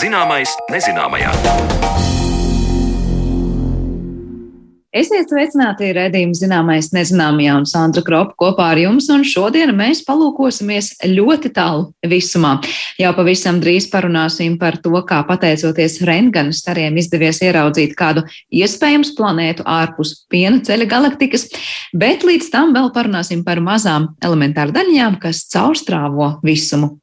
Zināmais nezināmajā. Esiet sveicināti redzējuma zināmais nezināmajā un Sandra Kropa kopā ar jums, un šodien mēs palūkosimies ļoti tālu visumā. Jau pavisam drīz parunāsim par to, kā pateicoties rentgena stariem izdevies ieraudzīt kādu iespējams planētu ārpus piena ceļa galaktikas, bet līdz tam vēl parunāsim par mazām elementāru daļiņām, kas caurstrāvo visumu.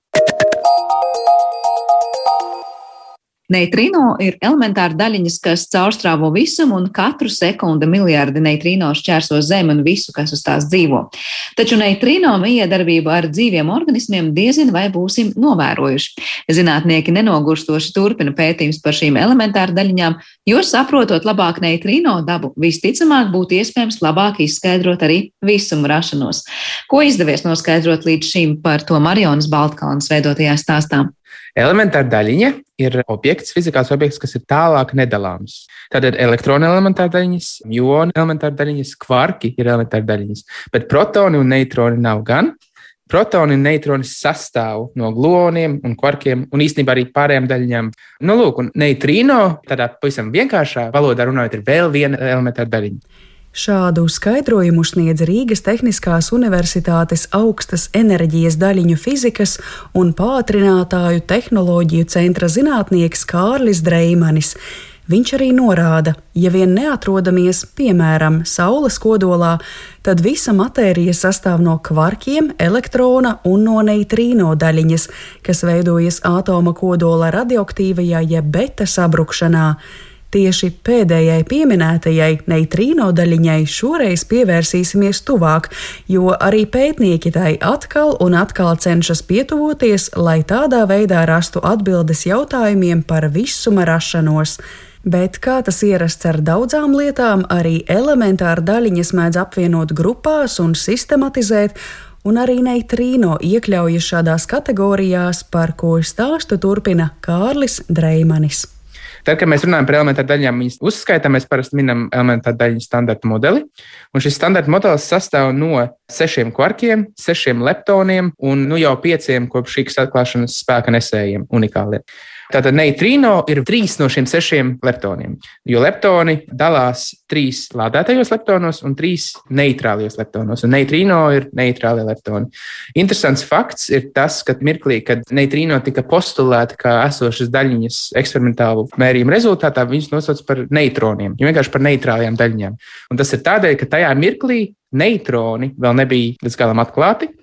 Neitrino ir elementāra daļiņas, kas caurstrāvo visumu, un katru sekundi miljardi neitrino šķērso Zemi un visu, kas uz tās dzīvo. Taču neitrino miedarbību ar dzīviem organismiem diezin vai būsim novērojuši. Zinātnieki nenogurstoši turpina pētījums par šīm elementāra daļiņām, jo saprotot labāk neitrino dabu, visticamāk būtu iespējams labāk izskaidrot arī visumu rašanos. Ko izdevies noskaidrot līdz šim par to Marionas Baltkalnas veidotajā stāstā? Elementāra daļiņa ir objekts, fizikāls objekts, kas ir tālāk nedalāms. Tātad elektrona elementāra daļiņas, jona elementāra daļiņas, kvarki ir elementāra daļiņas, bet protoni un neitroni nav gan. Protoni un neitroni sastāv no gluoniem un kvarkiem, un īstenībā arī pārējām daļiņām. Nu, lūk, un neitrino, tādā pavisam vienkāršā valodā runājot, ir vēl viena elementāra daļiņa. Šādu skaidrojumu sniedz Rīgas Tehniskās Universitātes augstas enerģijas daļiņu fizikas un pātrinātāju tehnoloģiju centra zinātnieks Kārlis Dreimanis. Viņš arī norāda, ja vien neatrodamies, piemēram, Saules kodolā, tad visa matērija sastāv no kvarkiem, elektrona un no neitrīno daļiņas, kas veidojas atoma kodola radioaktīvajā jeb beta sabrukšanā. Tieši pēdējai pieminētajai neitrīno daļiņai šoreiz pievērsīsimies tuvāk, jo arī pētnieki tai atkal un atkal cenšas pietuvoties, lai tādā veidā rastu atbildes jautājumiem par visuma rašanos. Bet, kā tas ierasts ar daudzām lietām, arī elementāra daļiņas mēdz apvienot grupās un sistematizēt, un arī neitrīno iekļaujas šādās kategorijās, par ko stāstu turpina Kārlis Dreimanis. Tad, kad mēs runājam par elementāru daļām, viņas uzskaitām, mēs parasti minam elementāru daļu standarta modeli. Un šis standarta modelis sastāv no sešiem kvarkiem, sešiem leptoniem un nu, jau pieciem kopš šīs atklāšanas spēka nesējiem unikāliem. Tātad neitrīno ir trīs no šiem sešiem leptoniem, jo leptoni dalās trīs lādētajos leptonos un trīs neitrālajos leptonos, un neitrīno ir neitrālie leptoni. Interesants fakts ir tas, ka mirklī, kad neitrīno tika postulēta kā esošas daļiņas eksperimentālu mērījumu rezultātā, viņas nosauc par neitroniem, jau vienkārši par neitrālajām daļiņām. Un tas ir tādēļ, ka tajā mirklī neitroni vēl nebija līdz galam atklāti.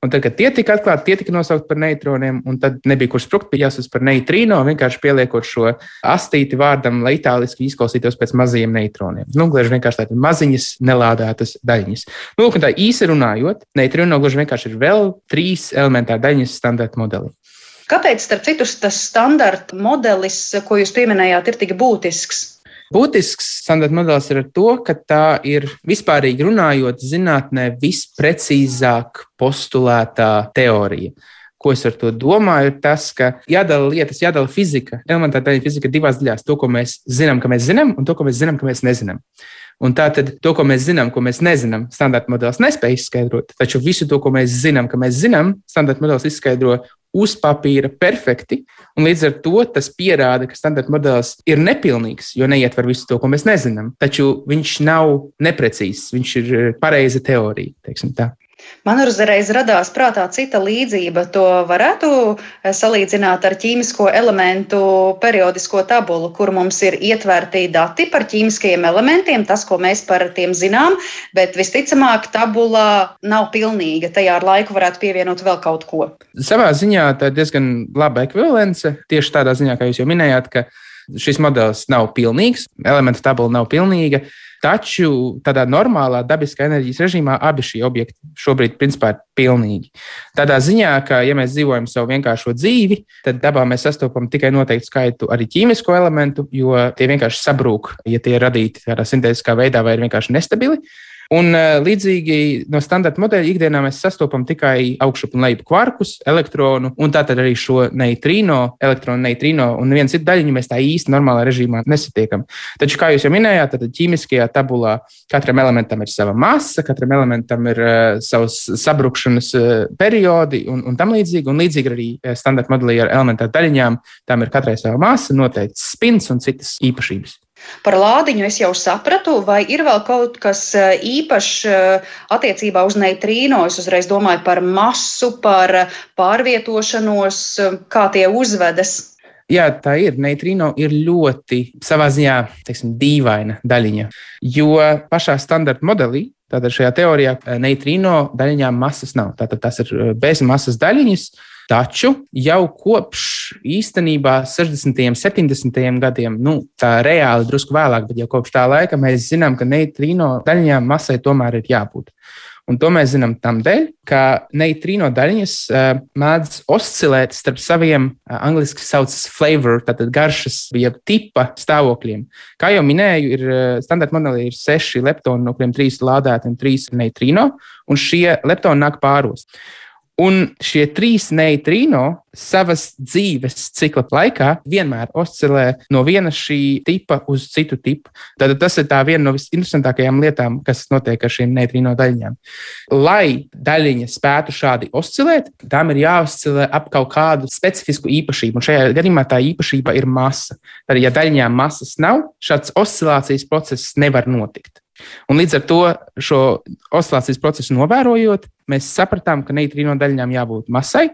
Un tad, kad tie tika atklāti, tie tika nosaukti par neitroniem, un tad nebija kur sprukt, bija jāsaka par neitrīno, vienkārši pieliekot šo astīti vārdam, lai itāliski izklausītos pēc mazajiem neitroniem. Nu, gluži vienkārši tādas maziņas, nelādētas daļiņas. Nu, lūk, tā īsi runājot, neitrīno gluži vienkārši ir vēl trīs elementāri daļiņas standarta modeli. Kāpēc, starp citu, tas standarta modelis, ko jūs pieminējāt, ir tik būtisks? Būtisks standarta modelis ir ar to, ka tā ir vispārīgi runājot, zinātnē visprecīzāk postulētā teorija. Ko es ar to domāju, ir tas, ka jādala lietas, jādala fizika, elementāra fizika divās daļās. To, ko mēs zinām, ka mēs zinām, un to, ko mēs zinām, ka mēs nezinām. Un tā tad to, ko mēs zinām, ko mēs nezinām, standarta modelis nespēj izskaidrot. Taču visu to, ko mēs zinām, ka mēs zinām, standarta modelis izskaidro uz papīra perfekti. Un līdz ar to tas pierāda, ka standarta modelis ir nepilnīgs, jo neietver visu to, ko mēs nezinām. Taču viņš nav neprecīzs, viņš ir pareiza teorija. Man uzreiz radās prātā cita līdzība. To varētu eh, salīdzināt ar ķīmisko elementu periodisko tabulu, kur mums ir ietverti dati par ķīmiskajiem elementiem, tas, ko mēs par tiem zinām, bet visticamāk, tabula nav pilnīga. Tajā ar laiku varētu pievienot vēl kaut ko. Savā ziņā tā ir diezgan laba ekvivalence. Tieši tādā ziņā, kā jūs jau minējāt, ka šis modelis nav pilnīgs, elementu tabula nav pilnīga. Taču tādā normālā dabiskā enerģijas režīmā abi šie objekti šobrīd principā ir pilnīgi. Tādā ziņā, ka, ja mēs dzīvojam savu vienkāršo dzīvi, tad dabā mēs sastopam tikai noteiktu skaitu arī ķīmisko elementu, jo tie vienkārši sabrūk, ja tie ir radīti tādā sintētiskā veidā vai ir vienkārši nestabili. Un līdzīgi no standarta modeļa ikdienā mēs sastopam tikai augšup un lejup kvarkus, elektronu un tātad arī šo neitrīno, elektronu neitrīno un viens ir daļiņu mēs tā īsti normālā režīmā nesatiekam. Taču, kā jūs jau minējāt, tad ķīmiskajā tabulā katram elementam ir sava masa, katram elementam ir uh, savs sabrukšanas uh, periodi un, un tam līdzīgi. Un līdzīgi arī standarta modelī ar elementāru daļiņām, tam ir katrai sava masa, noteikts spins un citas īpašības. Par lādiņu es jau sapratu, vai ir vēl kaut kas eh, īpašs eh, attiecībā uz neitrīno. Es uzreiz domāju par masu, par pārvietošanos, eh, kā tie uzvedas. Jā, tā ir. Neitrīno ir ļoti savā ziņā teiksim, dīvaina daļiņa. Jo pašā standarta modelī, tātad šajā teorijā, neitrīno daļiņām masas nav. Tātad tas ir bezmasas daļiņas, Taču jau kopš īstenībā 60. un 70. gadiem, nu, tā reāli drusku vēlāk, bet jau kopš tā laika mēs zinām, ka neitrīno daļiņām masai tomēr ir jābūt. Un to mēs zinām tam dēļ, ka neitrīno daļiņas uh, mēdz oscilēt starp saviem uh, angļuiski saucamiem flavor, tātad garšas, jeb tipa stāvokļiem. Kā jau minēju, ir uh, standarta modelī ir seši leptoni, no kuriem trīs lādēti un trīs neitrīno, un šie leptoni nāk pāros. Un šie trīs neitrīno savas dzīves cikla laikā vienmēr oscilē no viena šī tipa uz citu tipu. Tad tas ir viena no visinteresantākajām lietām, kas notiek ar šīm neitrīno daļiņām. Lai daļiņa spētu šādi oscilēt, tām ir jāoscilē ap kaut kādu specifisku īpašību. Un šajā gadījumā tā īpašība ir masa. Tad, ja daļiņām masas nav, šāds oscilācijas process nevar notikt. Un līdz ar to šo oscilācijas procesu novērojot, mēs sapratām, ka neitrīno daļiņām jābūt masai,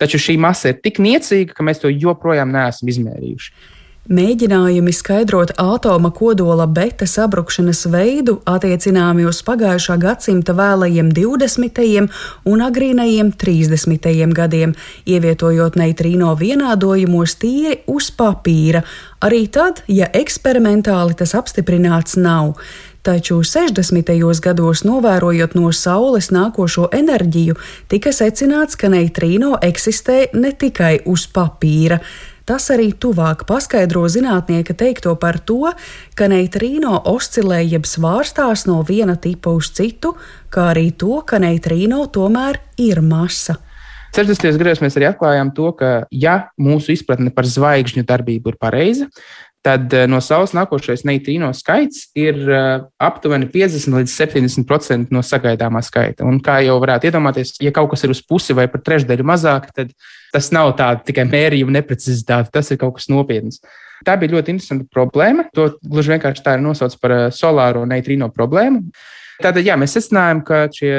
taču šī masa ir tik niecīga, ka mēs to joprojām neesam izmērījuši. Mēģinājumi skaidrot atoma kodola beta sabrukšanas veidu attiecināmi uz pagājušā gadsimta vēlajiem 20. un agrīnajiem 30. gadiem, ievietojot neitrīno vienādojumos tīri uz papīra, arī tad, ja eksperimentāli tas apstiprināts nav taču 60. gados, novērojot no Saules nākošo enerģiju, tika secināts, ka neitrīno eksistē ne tikai uz papīra. Tas arī tuvāk paskaidro zinātnieka teikto par to, ka neitrīno oscilē jeb svārstās no viena tipa uz citu, kā arī to, ka neitrīno tomēr ir masa. 60. gados mēs arī atklājām to, ka, ja mūsu izpratne par zvaigžņu darbību ir pareiza, tad eh, no Saules nākošais neitrīno skaits ir eh, aptuveni 50 līdz 70% no sagaidāmā skaita. Un kā jau varētu iedomāties, ja kaut kas ir uz pusi vai pat trešdaļu mazāk, tad tas nav tāds tikai mērījuma neprecizitāte, tas ir kaut kas nopietns. Tā bija ļoti interesanta problēma. To gluži vienkārši tā ir nosaucts par eh, solāro neitrīno problēmu. Tātad, jā, mēs secinājām, ka šie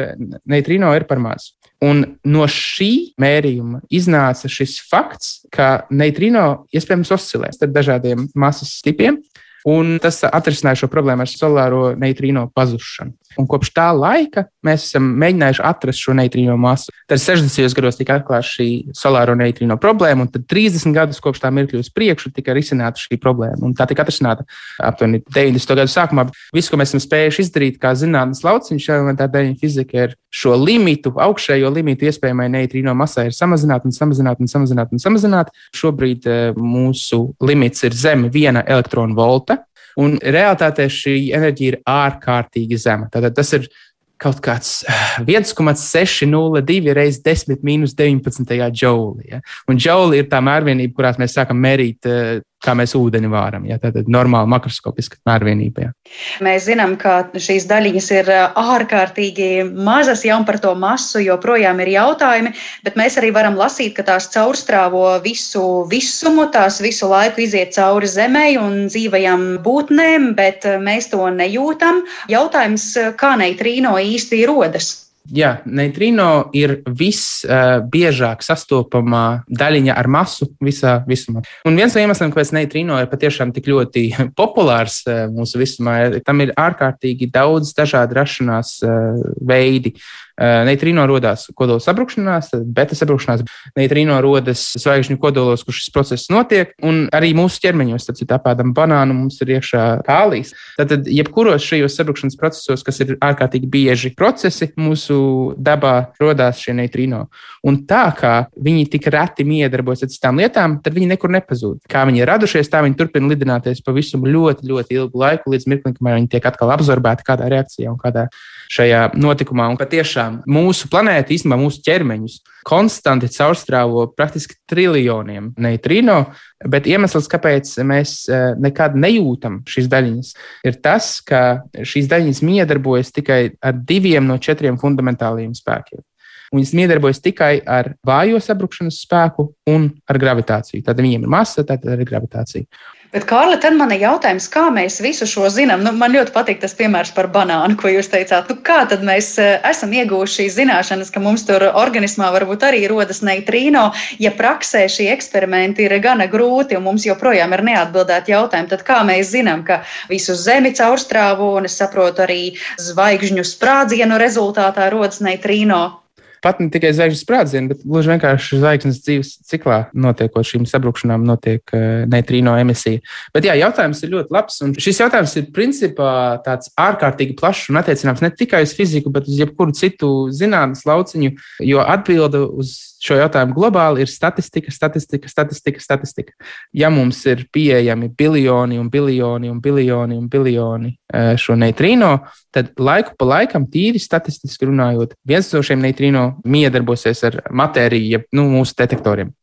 neitrīno ir par maz. Un no šī mērījuma iznāca šis fakts, ka neitrino iespējams oscilē starp dažādiem masas tipiem, un tas atrisināja šo problēmu ar solāro neitrino pazušanu. Un kopš tā laika mēs esam mēģinājuši atrast šo neitrīno masu. Tad 60. gados tika atklāta šī solāro neitrīno problēma, un tad 30 gadus kopš tā mirkļa uz priekšu tika risināta šī problēma. Un tā tika atrisināta aptuveni 90. gadu sākumā. Viss, ko mēs esam spējuši izdarīt, kā zinātnīs lauciņš, elementā daļiņa fizika, ir šo limitu, augšējo limitu iespējamai neitrīno masai ir samazināt un samazināt un samazināt un samazināt. Šobrīd eh, mūsu limits ir zem viena elektrona volta. Un realtātē šī enerģija ir ārkārtīgi zema. Tātad tas ir kaut kāds 1,602 eh, reizes 10 minus 19. joule. Ja? Un joule ir tā mērvienība, kurās mēs sākam mērīt uh, kā mēs ūdeni vāram. Ja? Tātad normāli makroskopiski mērvienība. Ja? Mēs zinām, ka šīs daļiņas ir ārkārtīgi mazas, jau par to masu joprojām ir jautājumi, bet mēs arī varam lasīt, ka tās caurstrāvo visu visumu, tās visu laiku iziet cauri zemē un dzīvajām būtnēm, bet mēs to nejūtam. Jautājums, kā neitrīno īsti rodas? Jā, neitrino ir visbiežāk uh, sastopamā daļiņa ar masu visā visumā. Un viens no iemesliem, kāpēc neitrino ir patiešām tik ļoti populārs uh, mūsu visumā, ir tam ir ārkārtīgi daudz dažādu rašanās uh, veidi. Neitrīno radās kodola sabrukšanās, tad beta sabrukšanās. Neitrīno rodas zvaigžņu kodolos, kur šis process notiek. Un arī mūsu ķermeņos, tad tāpādam banānu mums ir iekšā kālijas. Tad, jebkuros šajos sabrukšanas procesos, kas ir ārkārtīgi bieži procesi, mūsu dabā radās šie neitrīno. Un tā kā viņi tik reti miedarbojas ar citām lietām, tad viņi nekur nepazūd. Kā viņi ir radušies, tā viņi turpina lidināties pa visu ļoti, ļoti ilgu laiku, līdz mirklim, kamēr viņi tiek atkal absorbēti kādā reakcijā un kādā šajā notikumā. Un patiešām mūsu planēta, īstenībā mūsu ķermeņus, konstanti caurstrāvo praktiski triljoniem neitrino, bet iemesls, kāpēc mēs e, nekad nejūtam šīs daļiņas, ir tas, ka šīs daļiņas miedarbojas tikai ar diviem no četriem fundamentāliem spēkiem. Viņas miedarbojas tikai ar vājo sabrukšanas spēku un ar gravitāciju. Tad viņiem ir masa, tad ir gravitācija. Bet, Kārli, tad man ir jautājums, kā mēs visu šo zinām? Nu, man ļoti patīk tas piemērs par banānu, ko jūs teicāt. Nu, kā tad mēs eh, esam ieguvuši šīs zināšanas, ka mums tur organismā varbūt arī rodas neitrīno, ja praksē šie eksperimenti ir gana grūti un mums joprojām ir neatbildēti jautājumi, tad kā mēs zinām, ka visu zemi caurstrāvo un es saprotu arī zvaigžņu sprādzienu rezultātā rodas neitrīno? Pat ne tikai zvaigžņu sprādzienu, bet gluži vienkārši zvaigznes dzīves ciklā notiekot šīm sabrukšanām, notiek uh, neitrīno emisija. Bet jā, jautājums ir ļoti labs. Šis jautājums ir principā tāds ārkārtīgi plašs un attiecināms ne tikai uz fiziku, bet uz jebkuru citu zinātnes lauciņu, jo atbilde uz šo jautājumu globāli ir statistika, statistika, statistika, statistika. Ja mums ir pieejami biljoni un biljoni un biljoni un biljoni eh, šo neitrīno, tad laiku pa laikam, tīri statistiski runājot, viens no šiem neitrīno miedarbosies ar matēriju, jeb nu, mūsu detektoriem.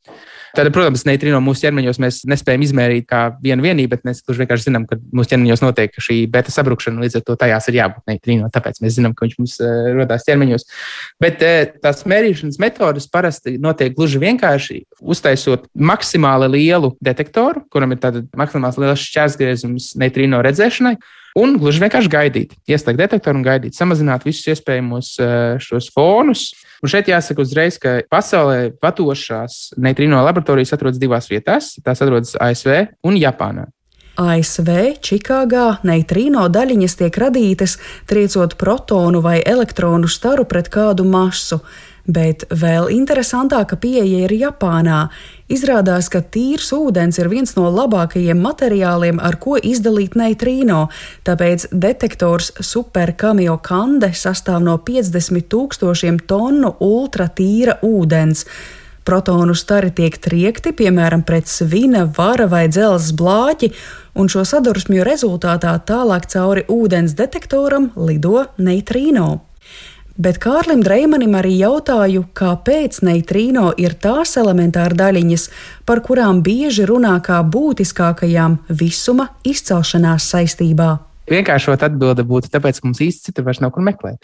Tad, protams, neitrino mūsu ķermeņos mēs nespējam izmērīt kā vienu vienību, bet mēs vienkārši zinām, ka mūsu ķermeņos notiek šī beta sabrukšana, līdz ar to tajās ir jābūt neitrino. Tāpēc mēs zinām, ka viņš mums uh, rodās ķermeņos. Bet uh, tās mērīšanas metodas parasti notiek gluži vienkārši uztaisot maksimāli lielu detektoru, kuram ir tāds maksimāls liels šķērsgriezums neitrino redzēšanai. Un gluži vienkārši gaidīt, ieslēgt detektoru un gaidīt, samazināt visus iespējamos šos fonus. Un šeit jāsaka uzreiz, ka pasaulē vadošās neitrino laboratorijas atrodas divās vietās. Tās atrodas ASV un Japānā. ASV Čikāgā neitrīno daļiņas tiek radītas, triecot protonu vai elektronu staru pret kādu masu. Bet vēl interesantāka pieeja ir Japānā. Izrādās, ka tīrs ūdens ir viens no labākajiem materiāliem, ar ko izdalīt neitrīno, tāpēc detektors superkamio kande sastāv no 50 tūkstošiem tonu ultratīra ūdens. Protonu stari tiek triekti, piemēram, pret svina, vara vai dzelzs blāķi, un šo sadursmju rezultātā tālāk cauri ūdens detektoram lido neitrīno. Bet Kārlim Dreimanim arī jautāju, kāpēc neitrīno ir tās elementāra daļiņas, par kurām bieži runā kā būtiskākajām visuma izcelšanās saistībā. Vienkāršot atbilde būtu, tāpēc, ka mums īsti citur vairs nav kur meklēt.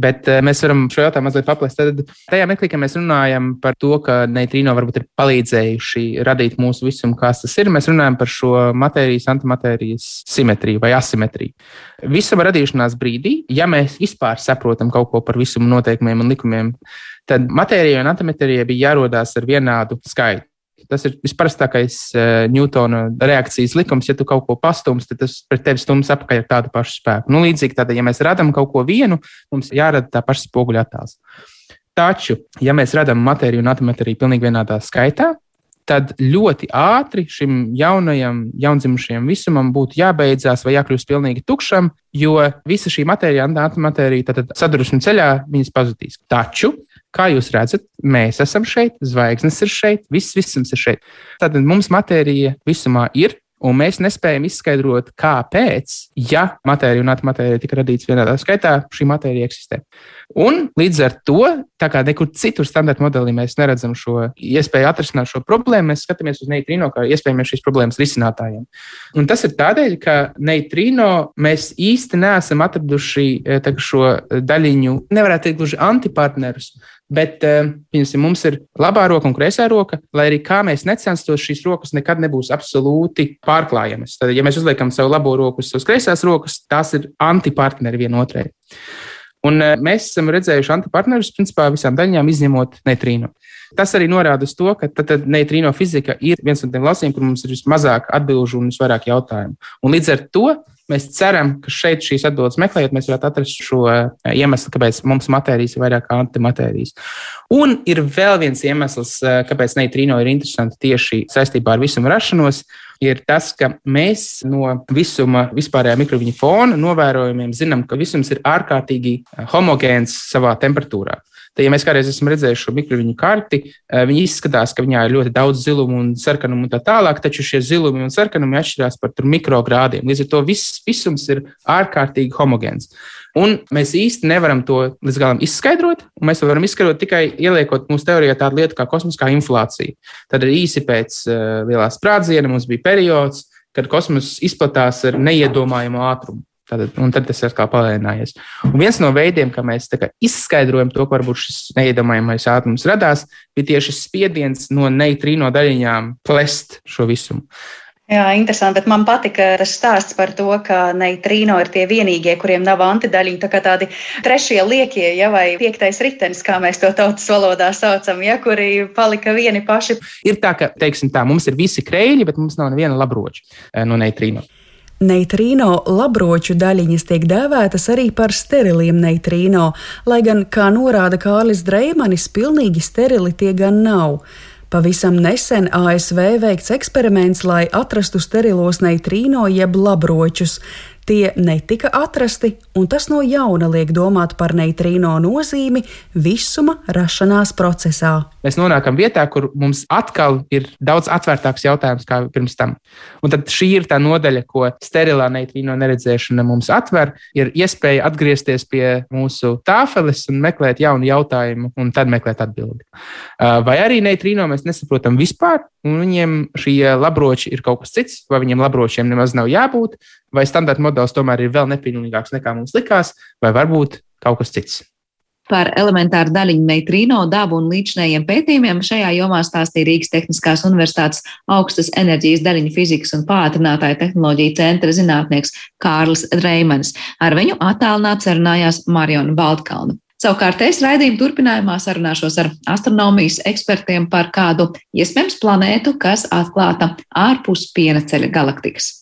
Bet uh, mēs varam šo jautājumu mazliet paplest. Tad tajā meklī, kad mēs runājam par to, ka neitrīno varbūt ir palīdzējuši radīt mūsu visumu, kas tas ir, mēs runājam par šo matērijas, antimatērijas simetriju vai asimetriju. Visuma radīšanās brīdī, ja mēs vispār saprotam kaut ko par visumu noteikumiem un likumiem, tad matērijai un antimatērijai bija jārodās ar vienādu skaitu. Tas ir visparastākais uh, Newtona reakcijas likums. Ja tu kaut ko pastums, tad tas pret tevi stums apakaļ ar tādu pašu spēku. Nu, līdzīgi tādā, ja mēs radām kaut ko vienu, mums jārada tā paša spoguļa attēls. Taču, ja mēs radām matēriju un antimatēriju pilnīgi vienādā skaitā, tad ļoti ātri šim jaunajam, jaundzimušajam visumam būtu jābeidzās vai jākļūst pilnīgi tukšam, jo visa šī matērija, antimatērija, tad sadursmes ceļā viņas pazudīs. Taču Kā jūs redzat, mēs esam šeit, zvaigznes ir šeit, viss visums ir šeit. Tad mums matērija visumā ir, un mēs nespējam izskaidrot, kāpēc, ja matērija un antimatērija tika radīts vienādā skaitā, šī matērija eksistē. Un līdz ar to, tā kā nekur citur standarta modelī mēs neredzam šo iespēju atrisināt šo problēmu, mēs skatāmies uz neitrīno kā iespējamiem šīs problēmas risinātājiem. Un tas ir tādēļ, ka neitrīno mēs īsti neesam atraduši eh, šo daļiņu, nevarētu teikt, gluži antipartnerus, Bet piemēram, mums ir labā roka un kreisā roka, lai arī kā mēs necenstos, šīs rokas nekad nebūs absolūti pārklājamas. Tad, ja mēs uzliekam savu labo roku uz kreisās rokas, tās ir antipartneri vienotrai. Un mēs esam redzējuši antipartnerus principā visām daļām, izņemot neitrīnu. Tas arī norāda uz to, ka tad, tad neitrīno fizika ir viens no tiem lasījumiem, kur mums ir vismazāk atbildžu un visvairāk jautājumu. Un līdz ar to mēs ceram, ka šeit šīs atbildes meklējot, mēs varētu atrast šo eh, iemeslu, kāpēc mums matērijas ir vairāk kā antimatērijas. Un ir vēl viens iemesls, eh, kāpēc neitrīno ir interesanti tieši saistībā ar visumu rašanos ir tas, ka mēs no visuma vispārējā mikroviņa fona novērojumiem zinām, ka visums ir ārkārtīgi eh, homogēns savā temperatūrā. Tad, ja mēs kādreiz esam redzējuši šo mikroviņu karti, eh, viņi izskatās, ka viņā ir ļoti daudz zilumu un sarkanumu un tā tālāk, taču šie zilumi un sarkanumi atšķirās par mikrogrādiem. Līdz ar to viss visums ir ārkārtīgi homogēns. Un mēs īsti nevaram to līdz galam izskaidrot. Mēs to varam izskaidrot tikai ieliekot mūsu teorijā tādu lietu kā kosmiskā inflācija. Tad arī īsi pēc uh, lielā sprādziena mums bija periods, kad kosmos izplatās ar neiedomājamu ātrumu. Tātad, un tad tas atkal palēnājies. Un viens no veidiem, kā mēs kā izskaidrojam to, ka varbūt šis neiedomājamais ātrums radās, bija tieši spiediens no neitrīno daļiņām plest šo visumu. Jā, interesanti, bet man patika tas stāsts par to, ka neitrīno ir tie vienīgie, kuriem nav antidaļiņu, tā kā tādi trešie liekie, ja, vai piektais ritenis, kā mēs to tautas valodā saucam, ja, kuri palika vieni paši. Ir tā, ka, teiksim tā, mums ir visi kreļi, bet mums nav neviena labroča eh, no neitrīno. Neitrīno labroču daļiņas tiek dēvētas arī par steriliem neitrīno, lai gan, kā norāda Kārlis Dreimanis, pilnīgi sterili tie gan nav. Pavisam nesen ASV veikts eksperiments, lai atrastu sterilos neitrīno jeb labročus. Tie netika atrasti, un tas no jauna liek domāt par neitrīno nozīmi visuma rašanās procesā. Mēs nonākam vietā, kur mums atkal ir daudz atvērtāks jautājums kā pirms tam. Un tad šī ir tā nodaļa, ko sterilā neitrīno neredzēšana mums atver, ir iespēja atgriezties pie mūsu tāfeles un meklēt jaunu jautājumu, un tad meklēt atbildi. Vai arī neitrīno mēs nesaprotam vispār, un viņiem šie labroči ir kaut kas cits, vai viņiem labročiem nemaz nav jābūt, vai standarta modelis tomēr ir vēl nepilnīgāks nekā mums likās, vai varbūt kaut kas cits. Par elementāru daļiņu neitrīno dabu un līdzinējiem pētījumiem šajā jomā stāstīja Rīgas Tehniskās Universitātes augstas enerģijas daļiņu fizikas un pātrinātāja tehnoloģija centra zinātnieks Kārlis Reimanis. Ar viņu attālināti sarunājās Mariona Baltkalna. Savukārt es raidījumu turpinājumā sarunāšos ar astronomijas ekspertiem par kādu iespējams planētu, kas atklāta ārpus piena ceļa galaktikas.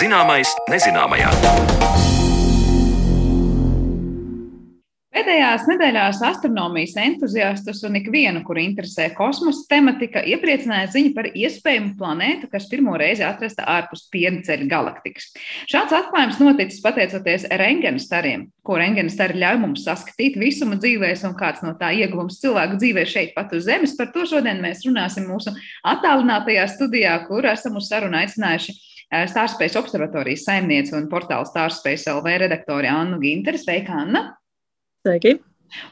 Zināmais nezināmajā. Pēdējās nedēļās astronomijas entuziastus un ikvienu, kur interesē kosmosa tematika, iepriecināja ziņa par iespējamu planētu, kas pirmo reizi atrasta ārpus pienceļa galaktikas. Šāds atklājums noticis pateicoties rengena stariem, ko rengena stari ļauj mums saskatīt visuma dzīvēs un kāds no tā ieguvums cilvēku dzīvē šeit pat uz Zemes. Par to šodien mēs runāsim mūsu attālinātajā studijā, kur esam uz sarunu aicinājuši eh, Stārspace observatorijas saimniece un portāla Stārspace LV redaktore Annu Ginteru. Sveika, Anna! Sveiki!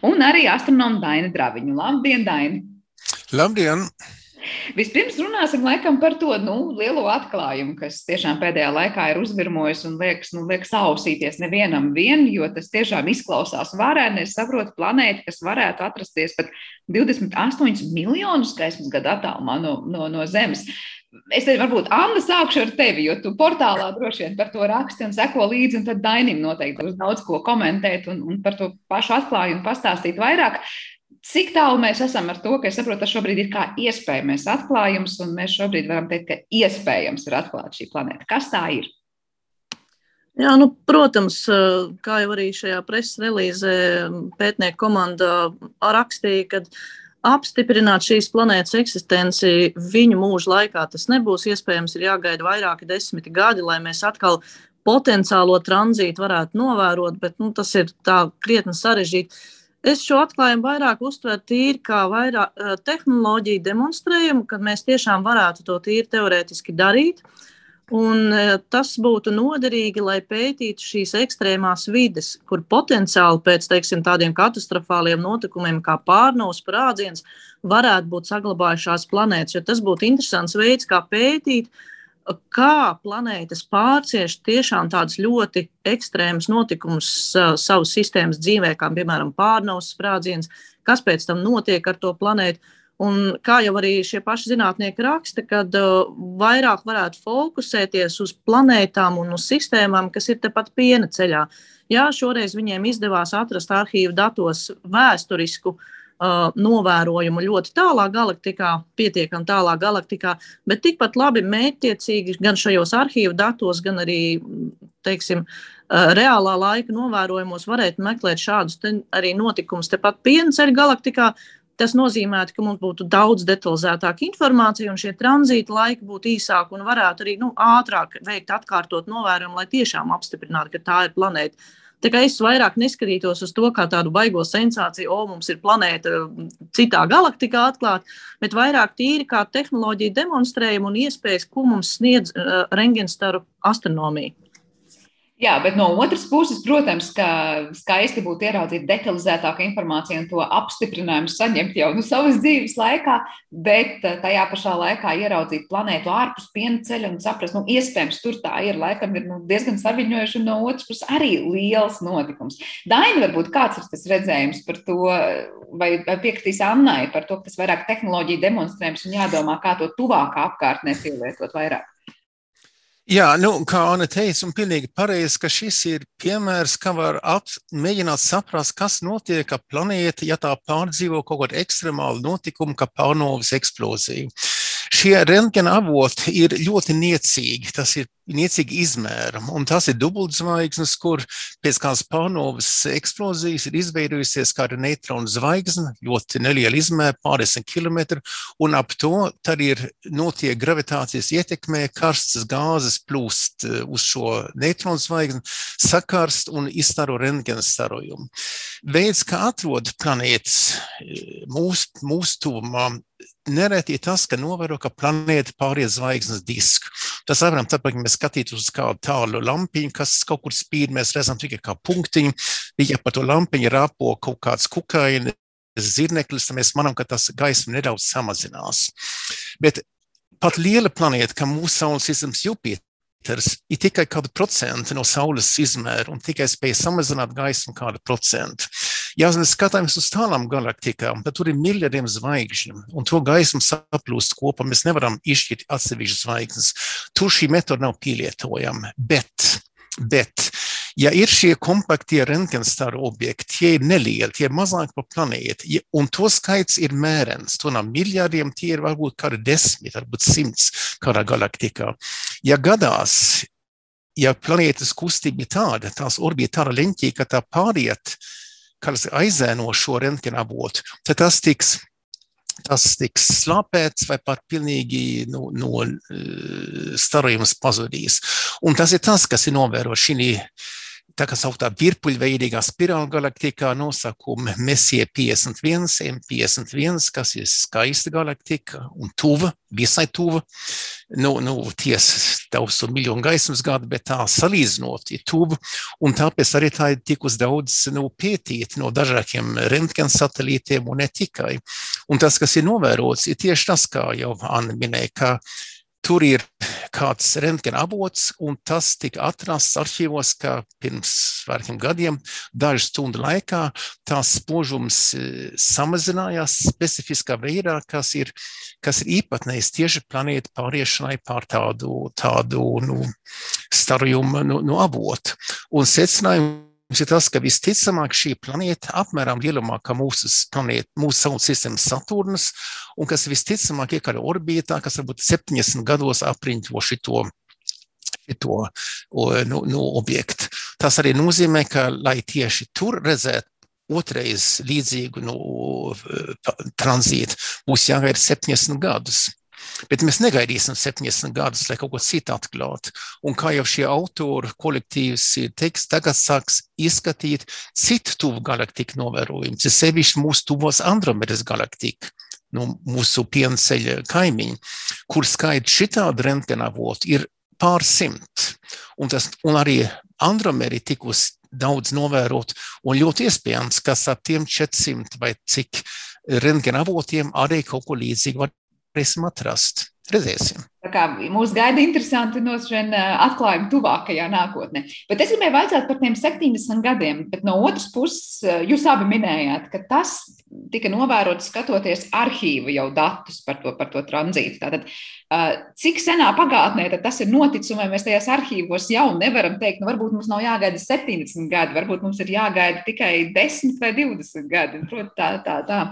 Un arī astronomu Dainu Draviņu. Labdien, Daini! Labdien! Vispirms runāsim laikam par to nu, lielo atklājumu, kas tiešām pēdējā laikā ir uzvirmojis un liekas, nu, liekas ausīties nevienam vien, jo tas tiešām izklausās varēni. Es saprotu, planēta, kas varētu atrasties pat 28 miljonus gaismas gadu attālumā no, no, no Zemes. Es teiktu, varbūt Anna sākšu ar tevi, jo tu portālā droši vien par to raksti un seko līdzi, un tad Dainim noteikti būs daudz ko komentēt un, un par to pašu atklājumu pastāstīt vairāk. Cik tālu mēs esam ar to, ka es saprotu, tas šobrīd ir kā iespējamais atklājums, un mēs šobrīd varam teikt, ka iespējams ir atklāt šī planēta. Kas tā ir? Jā, nu, protams, kā jau arī šajā preses relīzē pētnieku komanda rakstīja, uh, apstiprināt šīs planētas eksistenci viņu mūža laikā. Tas nebūs iespējams, ir jāgaida vairāki desmiti gadi, lai mēs atkal potenciālo tranzītu varētu novērot, bet nu, tas ir tā krietni sarežģīti. Es šo atklājumu vairāk uztveru tīri kā vairāk, tehnoloģiju demonstrējumu, kad mēs tiešām varētu to tīri teorētiski darīt. Uh, Un e, tas būtu noderīgi, lai pētītu šīs ekstrēmās vides, kur potenciāli pēc teiksim, tādiem katastrofāliem notikumiem kā pārnaus sprādziens varētu būt saglabājušās planētas. Jo tas būtu interesants veids, kā pētīt, kā planētas pārcieš tiešām tādus ļoti ekstrēmus notikumus savas sistēmas dzīvē, kā piemēram pārnaus sprādziens, kas pēc tam notiek ar to planētu Un kā jau arī šie paši zinātnieki raksta, kad uh, vairāk varētu fokusēties uz planētām un uz sistēmām, kas ir tepat piena ceļā. Jā, šoreiz viņiem izdevās atrast arhīvu datos vēsturisku uh, novērojumu ļoti tālā galaktikā, pietiekami tālā galaktikā, bet tikpat labi mērķtiecīgi gan šajos arhīvu datos, gan arī, teiksim, uh, reālā laika novērojumos varētu meklēt šādus arī notikumus tepat piena ceļa galaktikā, Tas nozīmē, ka mums būtu daudz detalizētāka informācija, un šie tranzīta laiki būtu īsāki un varētu arī nu, ātrāk veikt atkārtot novērojumu, lai tiešām apstiprinātu, ka tā ir planēta. Tā kā es vairāk neskatītos uz to kā tādu baigo sensāciju, o, mums ir planēta citā galaktikā atklāta, bet vairāk tīri kā tehnoloģija demonstrējumu un iespējas, ko mums sniedz uh, rengenstaru astronomija. Jā, bet no otras puses, protams, ka skaisti būtu ieraudzīt detalizētāku informāciju un to apstiprinājumu saņemt jau nu, savas dzīves laikā, bet eh, tajā pašā laikā ieraudzīt planētu ārpus piena ceļa un saprast, nu, iespējams, tur tā ir, laikam, ir nu, diezgan saviņojuši, un no otras puses arī liels notikums. Daini, varbūt kāds ir tas redzējums par to, vai, vai piekritīs Annai par to, ka tas vairāk tehnoloģija demonstrējums un jādomā, kā to tuvākā apkārtnē pielietot vairāk. Jā, nu, kā Anna teica, un pilnīgi pareizi, ka šis ir piemērs, kā var ap, mēģināt saprast, kas notiek ar planēti, ja tā pārdzīvo kaut kādu ekstremālu notikumu, kā pārnovas eksploziju. Šie rentgena avoti ir ļoti niecīgi. Tas ir niecīgi izmēram, un tas ir dubultzvaigznes, kur pēc kādas pārnovas eksplozijas ir izveidojusies kāda neutronu zvaigzne, ļoti neliela izmēra, pārdesmit kilometru, un ap to tad ir notiek gravitācijas ietekmē, karstas gāzes plūst eh, uz šo neutronu zvaigzni, sakarst un izstaro rentgena starojumu. Veids, kā atrod planētas eh, mūsu mūs tuvumā, nereti ir tas, ka novēro, ka planēta pāriet zvaigznes disku. Tas varam tāpēc, ka mēs skatītos uz kādu tālu lampiņu, kas kaut kur spīd, mēs redzam tikai kā punktiņu, ja pa to lampiņu rāpo kaut kāds kukaini, zirneklis, tad mēs manām, ka tas gaisma nedaudz samazinās. Bet pat liela planēta, kā mūsu Saules sistēmas Jupiter, ir tikai kāda procenta no Saules izmēra un tikai spēja samazināt gaismu kādu procentu. Ja mēs skatāmies uz tālām galaktikām, tad tur ir miljardiem zvaigžņu, un to gaismu saplūst kopā. Mēs nevaram izšķirt atsevišķas zvaigznes. Tur šī metode nav pielietojama. Bet, bet ja ir šie kompaktie rentgenstaru objekti, tie ir nelieli, tie ir mazāki par planēti, un to skaits ir mērens. To nav miljardiem, tie ir varbūt kādi desmit, varbūt simts kādā galaktikā. Ja gadās, ja planētas kustība ir tāda, tās orbīta tāda leņķī, ka tā pāriet kas aizēno šo rentgenavotu, tad tas tiks, tas tiks slāpēts vai pat pilnīgi no, no starojums pazudīs. Un tas ir tas, kas ir novērots šī tā kā sauktā virpuļveidīgā spirāla galaktikā nosakumi Messie 51, M51, kas ir skaista galaktika un tuva, visai tuva. Nu, nu, tiesa, tausu miljonu gaismas gadu, bet tā salīdzinot ir tuva, un tāpēc arī tā ir tikus daudz nu, pētīta no dažādiem rentgen satelītiem un ne tikai. Un tas, kas ir novērots, ir tieši tas, kā jau Anna minēja, ka Tur ir kāds rentgena avots, un tas tika atrasts arhīvos, ka pirms vairākiem gadiem, dažu stundu laikā, tās spožums e, samazinājās specifiskā veidā, kas ir, kas ir īpatnējs tieši planēta pāriešanai pār tādu, tādu nu, starojumu nu, nu, avotu. Un secinājumu Mums ir tas, ka visticamāk šī planēta apmēram lielumā kā mūsu planēta, mūsu Saules sistēmas Saturnas, un kas visticamāk ir kāda orbītā, kas varbūt 70 gados apriņķo šito to nu, nu, objektu. Tas arī nozīmē, ka, lai tieši tur redzētu otrais līdzīgu nu, tranzītu, būs jāgaida 70 gadus. Bet mēs negaidīsim 70 gadus, lai kaut ko citu atklātu. Un kā jau šie autori kolektīvs teiks, tagad sāks izskatīt citu tuvu galaktiku novērojumus, ir sevišķi mūsu tuvos Andromedas galaktika. Nu, mūsu pienceļa kaimiņi, kur skaidrs šitādi rentgenavotu ir pārsimt. Un, tas, un arī Andromēri tikus daudz novērot, un ļoti iespējams, ka ap tiem 400 vai cik rentgenavotiem arī kaut ko līdzīgu var varēsim atrast. Tā kā mūs gaida interesanti nošķirt atklājumi tuvākajā nākotnē. Bet es gribēju vaicāt par tiem 70 gadiem, bet no otras puses, jūs abi minējāt, ka tas, tika novērotas skatoties arhīvu jau datus par to, par to tranzītu. Tātad, cik senā pagātnē tas ir noticis, vai mēs tajās arhīvos jau nevaram teikt, nu, varbūt mums nav jāgaida 70 gadi, varbūt mums ir jāgaida tikai 10 vai 20 gadi. Proti, tā, tā, tā.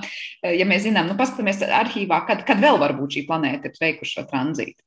Ja mēs zinām, nu, paskatāmies arhīvā, kad, kad vēl varbūt šī planēta ir veikuši šo tranzītu.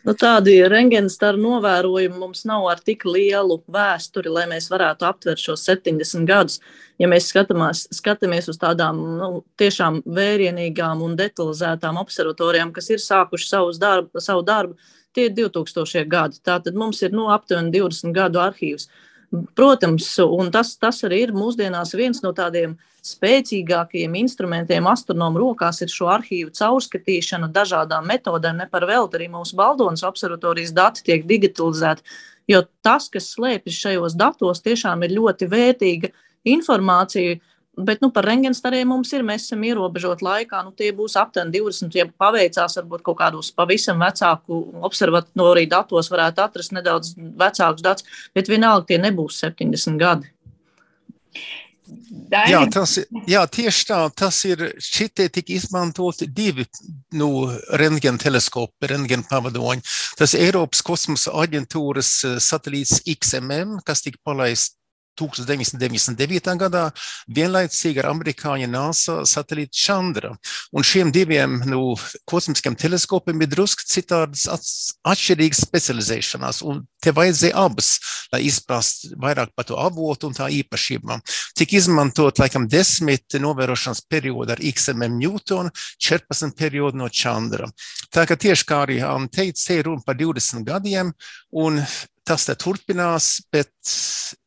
Nu, tādi rengenstaru novērojumi mums nav ar tik lielu vēsturi, lai mēs varētu aptvert šos 70 gadus. Ja mēs skatāmies, skatāmies uz tādām nu, tiešām vērienīgām un detalizētām observatorijām, kas ir sākuši darbu, savu darbu, tie ir 2000 gadi. Tātad mums ir nu, aptuveni 20 gadu arhīvs. Protams, un tas, tas arī ir mūsdienās viens no tādiem spēcīgākajiem instrumentiem astronomu rokās ir šo arhīvu caurskatīšana dažādām metodēm. Ne par velti arī mūsu Baldonas observatorijas dati tiek digitalizēti, jo tas, kas slēpjas šajos datos, tiešām ir ļoti vērtīga informācija Bet nu, par rengenstariem mums ir, mēs esam ierobežoti laikā. Nu, tie būs aptuveni 20. Ja paveicās, varbūt kaut kādos pavisam vecāku observatoriju datos varētu atrast nedaudz vecākus datus, bet vienalga tie nebūs 70 gadi. Daini. Jā, tas, jā, tieši tā. Tas ir šitie tika izmantoti divi nu, rentgena teleskopi, rentgena pavadoņi. Tas Eiropas kosmosa aģentūras eh, satelīts XMM, kas tika palaists 1999. gadā, vienlaicīgi ar amerikāņu NASA satelītu Chandra. Un šiem diviem nu, kosmiskiem teleskopiem ir drusku citādas atšķirīgas specializēšanās, un te vajadzēja abas, lai izprastu vairāk par to avotu un tā īpašībām. Tik izmantot laikam desmit novērošanas periodu ar XMM Newton, 14 periodu no Chandra. Tā kā tieši kā arī teica, te ir runa par 20 gadiem, un tas turpinās, bet,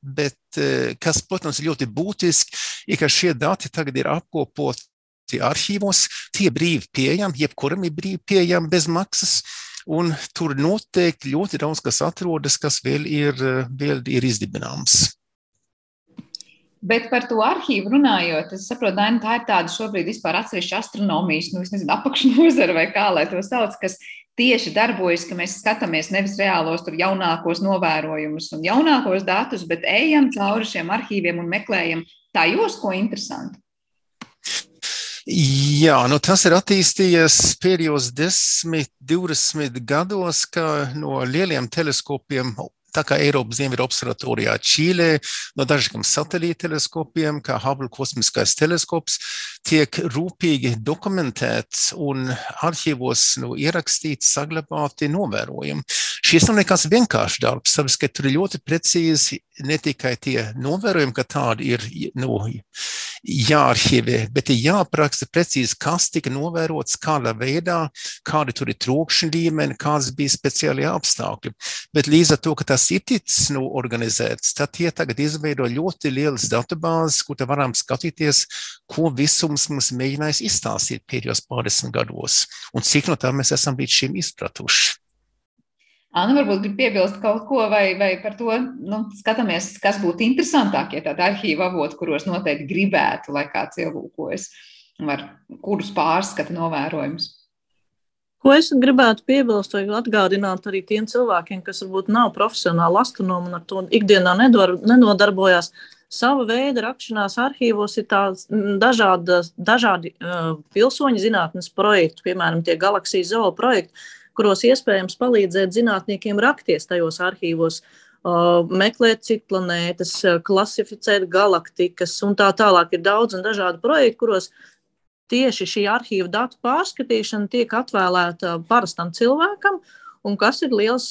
bet eh, kas, protams, ir ļoti būtiski, ir, ka šie dati tagad ir apkopoti arhīvos, tie brīvi pieejami, jebkuram ir brīvi pieejami bez maksas. Un tur noteikti ļoti daudz kas atrodas, kas vēl ir, vēl ir izdibināms. Bet par to arhīvu runājot, es saprotu, Daina, tā ir tāda šobrīd vispār atsevišķa astronomijas, nu, es nezinu, apakšnodara vai kā lai to sauc, kas tieši darbojas, ka mēs skatāmies nevis reālos, tur jaunākos novērojumus un jaunākos datus, bet ejam cauri šiem arhīviem un meklējam tajos, ko interesanti. Jā, nu tas ir attīstījies pēdējos 10, 20 gados, ka no lieliem teleskopiem tā kā Eiropas Ziemeļa observatorijā Čīlē, no dažiem satelīta teleskopiem, kā Hubble kosmiskais teleskops, tiek rūpīgi dokumentēts un arhīvos nu, ierakstīts, saglabāti novērojumi. Šis nav nekas vienkāršs darbs, tāpēc, ka tur ir ļoti precīzi ne tikai tie novērojumi, ka tādi ir nu, jāarhivē, bet ir jāapraksta precīzi, kas tika novērots, kādā veidā, kādi tur ir trokšņa līmeni, kādas bija speciālie apstākļi. Bet līdz ar to, ka tas ir ticis nu, organizēts, tad tie tagad izveido ļoti lielas datubāzes, kur varam skatīties, ko visums mums mēģinājis izstāstīt pēdējos pārdesmit gados, un cik no tā mēs esam līdz šim izpratuši. Anna varbūt grib piebilst kaut ko, vai, vai par to nu, skatāmies, kas būtu interesantākie tādi arhīva avoti, kuros noteikti gribētu, lai kāds ielūkojas, var kurus pārskata novērojumus. Ko es gribētu piebilst, vai atgādināt arī tiem cilvēkiem, kas varbūt nav profesionāli astronomi un ar to ikdienā nedar, nenodarbojās. Sava veida rakšanās arhīvos ir tāds dažāda, dažādi uh, pilsoņu zinātnes projekti, piemēram, tie galaksijas zola projekti, kuros iespējams palīdzēt zinātniekiem rakties tajos arhīvos, meklēt citplanētas, klasificēt galaktikas un tā tālāk. Ir daudz un dažādi projekti, kuros tieši šī arhīva datu pārskatīšana tiek atvēlēta parastam cilvēkam. Un kas ir liels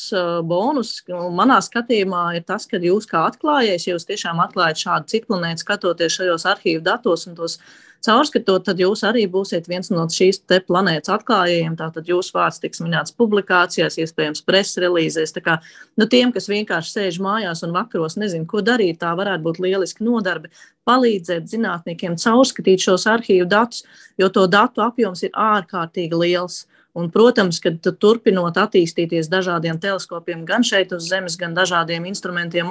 bonus manā skatījumā, ir tas, ka jūs kā atklājējs, jūs tiešām atklājat šādu citplanētu, skatoties šajos arhīvu datos un tos caurskatot, tad jūs arī būsiet viens no šīs planētas atklājējiem. Tātad jūsu vārds tiks minēts publikācijās, iespējams, preses relīzēs. Kā nu, tiem, kas vienkārši sēž mājās un vakaros nezinu, ko darīt, tā varētu būt lieliski nodarbe palīdzēt zinātniekiem caurskatīt šos arhīvu datus, jo to datu apjoms ir ārkārtīgi liels. Un, protams, ka turpinot attīstīties dažādiem teleskopiem, gan šeit uz Zemes, gan dažādiem instrumentiem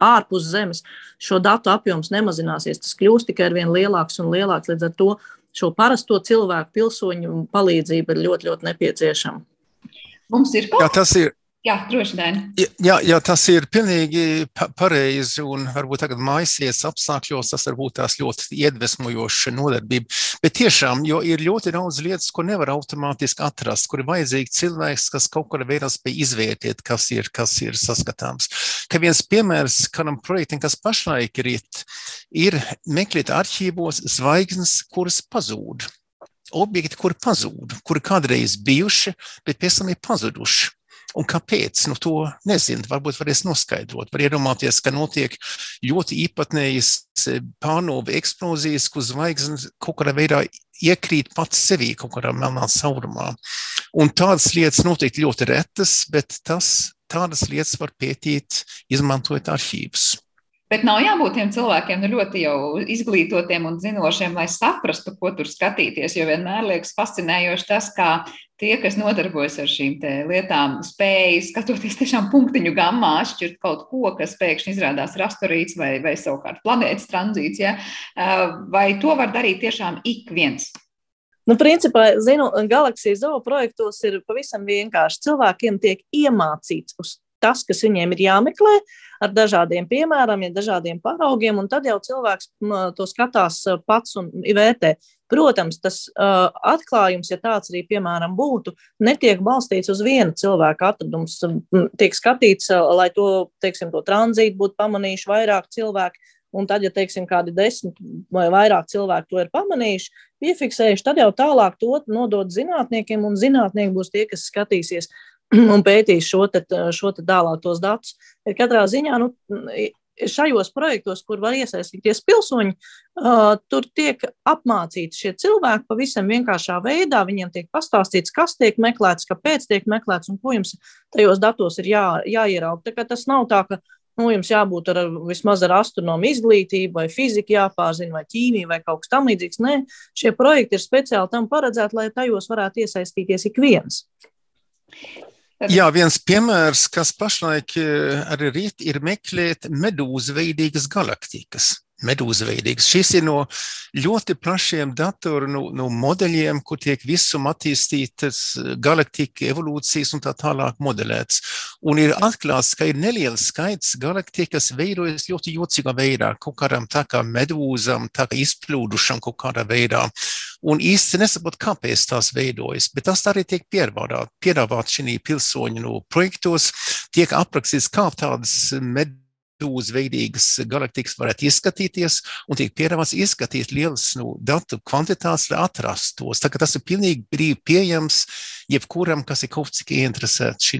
ārpus Zemes, šo datu apjoms nemazināsies. Tas kļūs tikai ar vien lielāks un lielāks. Līdz ar to šo parasto cilvēku pilsoņu palīdzība ir ļoti, ļoti nepieciešama. Mums ir kaut kas tāds. Jā, droši vien. Jā, jā, tas ir pilnīgi pareizi, un varbūt tagad maisies apstākļos tas varbūt tās ļoti iedvesmojoša nodarbība. Bet tiešām, jo ir ļoti daudz lietas, ko nevar automātiski atrast, kur ir vajadzīgi cilvēks, kas kaut kādā veidā spēj izvērtēt, kas ir, kas ir saskatāms. Ka viens piemērs kādam projektam, kas pašlaik ir, ir meklēt arhīvos zvaigznes, kuras pazūd. Objekti, kuri pazūd, kuri kādreiz bijuši, bet pēc tam ir pazuduši. Un kāpēc? Nu, to nezinu. Varbūt varēs noskaidrot. Var iedomāties, ka notiek ļoti īpatnējas e, pārnova eksplozijas, kur zvaigznes kaut kādā veidā iekrīt pats sevī kaut kādā melnā caurumā. Un tādas lietas noteikti ļoti retas, bet tas, tādas lietas var pētīt, izmantojot arhīvus. Bet nav jābūt tiem cilvēkiem nu, ļoti izglītotiem un zinošiem, lai saprastu, ko tur skatīties. Jo vienmēr liekas fascinējoši tas, kā tie, kas nodarbojas ar šīm lietām, spēj skatoties tiešām punktiņu gammā, atšķirt kaut ko, kas pēkšņi izrādās rasturīts vai, vai savukārt planētas tranzīts. Ja? Vai to var darīt tiešām ik viens? Nu, principā, zinu, galaksijas zoo projektos ir pavisam vienkārši. Cilvēkiem tiek iemācīts uz tas, kas viņiem ir jāmeklē, ar dažādiem piemēriem, ja dažādiem paraugiem, un tad jau cilvēks to skatās pats un vērtē. Protams, tas uh, atklājums, ja tāds arī, piemēram, būtu, netiek balstīts uz viena cilvēka atradums. Tiek skatīts, uh, lai to, teiksim, to tranzītu būtu pamanījuši vairāk cilvēku, un tad, ja, teiksim, kādi desmit vai vairāk cilvēki to ir pamanījuši, piefiksējuši, tad jau tālāk to nodot zinātniekiem, un zinātnieki būs tie, kas skatīsies un pētīs šo, te, šo te dālātos datus. Bet katrā ziņā nu, šajos projektos, kur var iesaistīties pilsoņi, uh, tur tiek apmācīti šie cilvēki pavisam vienkāršā veidā. Viņiem tiek pastāstīts, kas tiek meklēts, kāpēc tiek meklēts un ko jums tajos datos ir jā, jāierauga. Tas nav tā, ka nu, jums jābūt ar vismaz ar astronomu izglītību, vai fiziku jāpārzina, vai ķīmiju, vai kaut kas tamlīdzīgs. Nē, šie projekti ir speciāli tam paredzēti, lai tajos varētu iesaistīties ik viens. Jā, viens piemērs, kas pašlaik eh, arī rīt, ir meklēt medūzu veidīgas galaktikas medūzveidīgs. Šis ir no ļoti plašiem datoru no, no modeļiem, kur tiek visum attīstītas galaktika evolūcijas un tā tālāk modelēts. Un ir atklāts, ka ir neliels skaits galaktikas veidojas ļoti jocīgā veidā, kaut kādam tā kā medūzam, tā kā izplūdušam kaut kādā veidā. Un īsti nesaprot, kāpēc tās veidojas, bet tas arī tiek piedāvāt šī pilsoņu no projektos, tiek aprakstīts, kā tādas medūzas tūzveidīgas galaktikas varētu izskatīties un tiek piedāvāts izskatīt lielas nu, datu kvantitātes, lai atrastu tos. Tas ir pilnīgi brīvi pieejams jebkuram, kas ir kaut cik ieinteresēts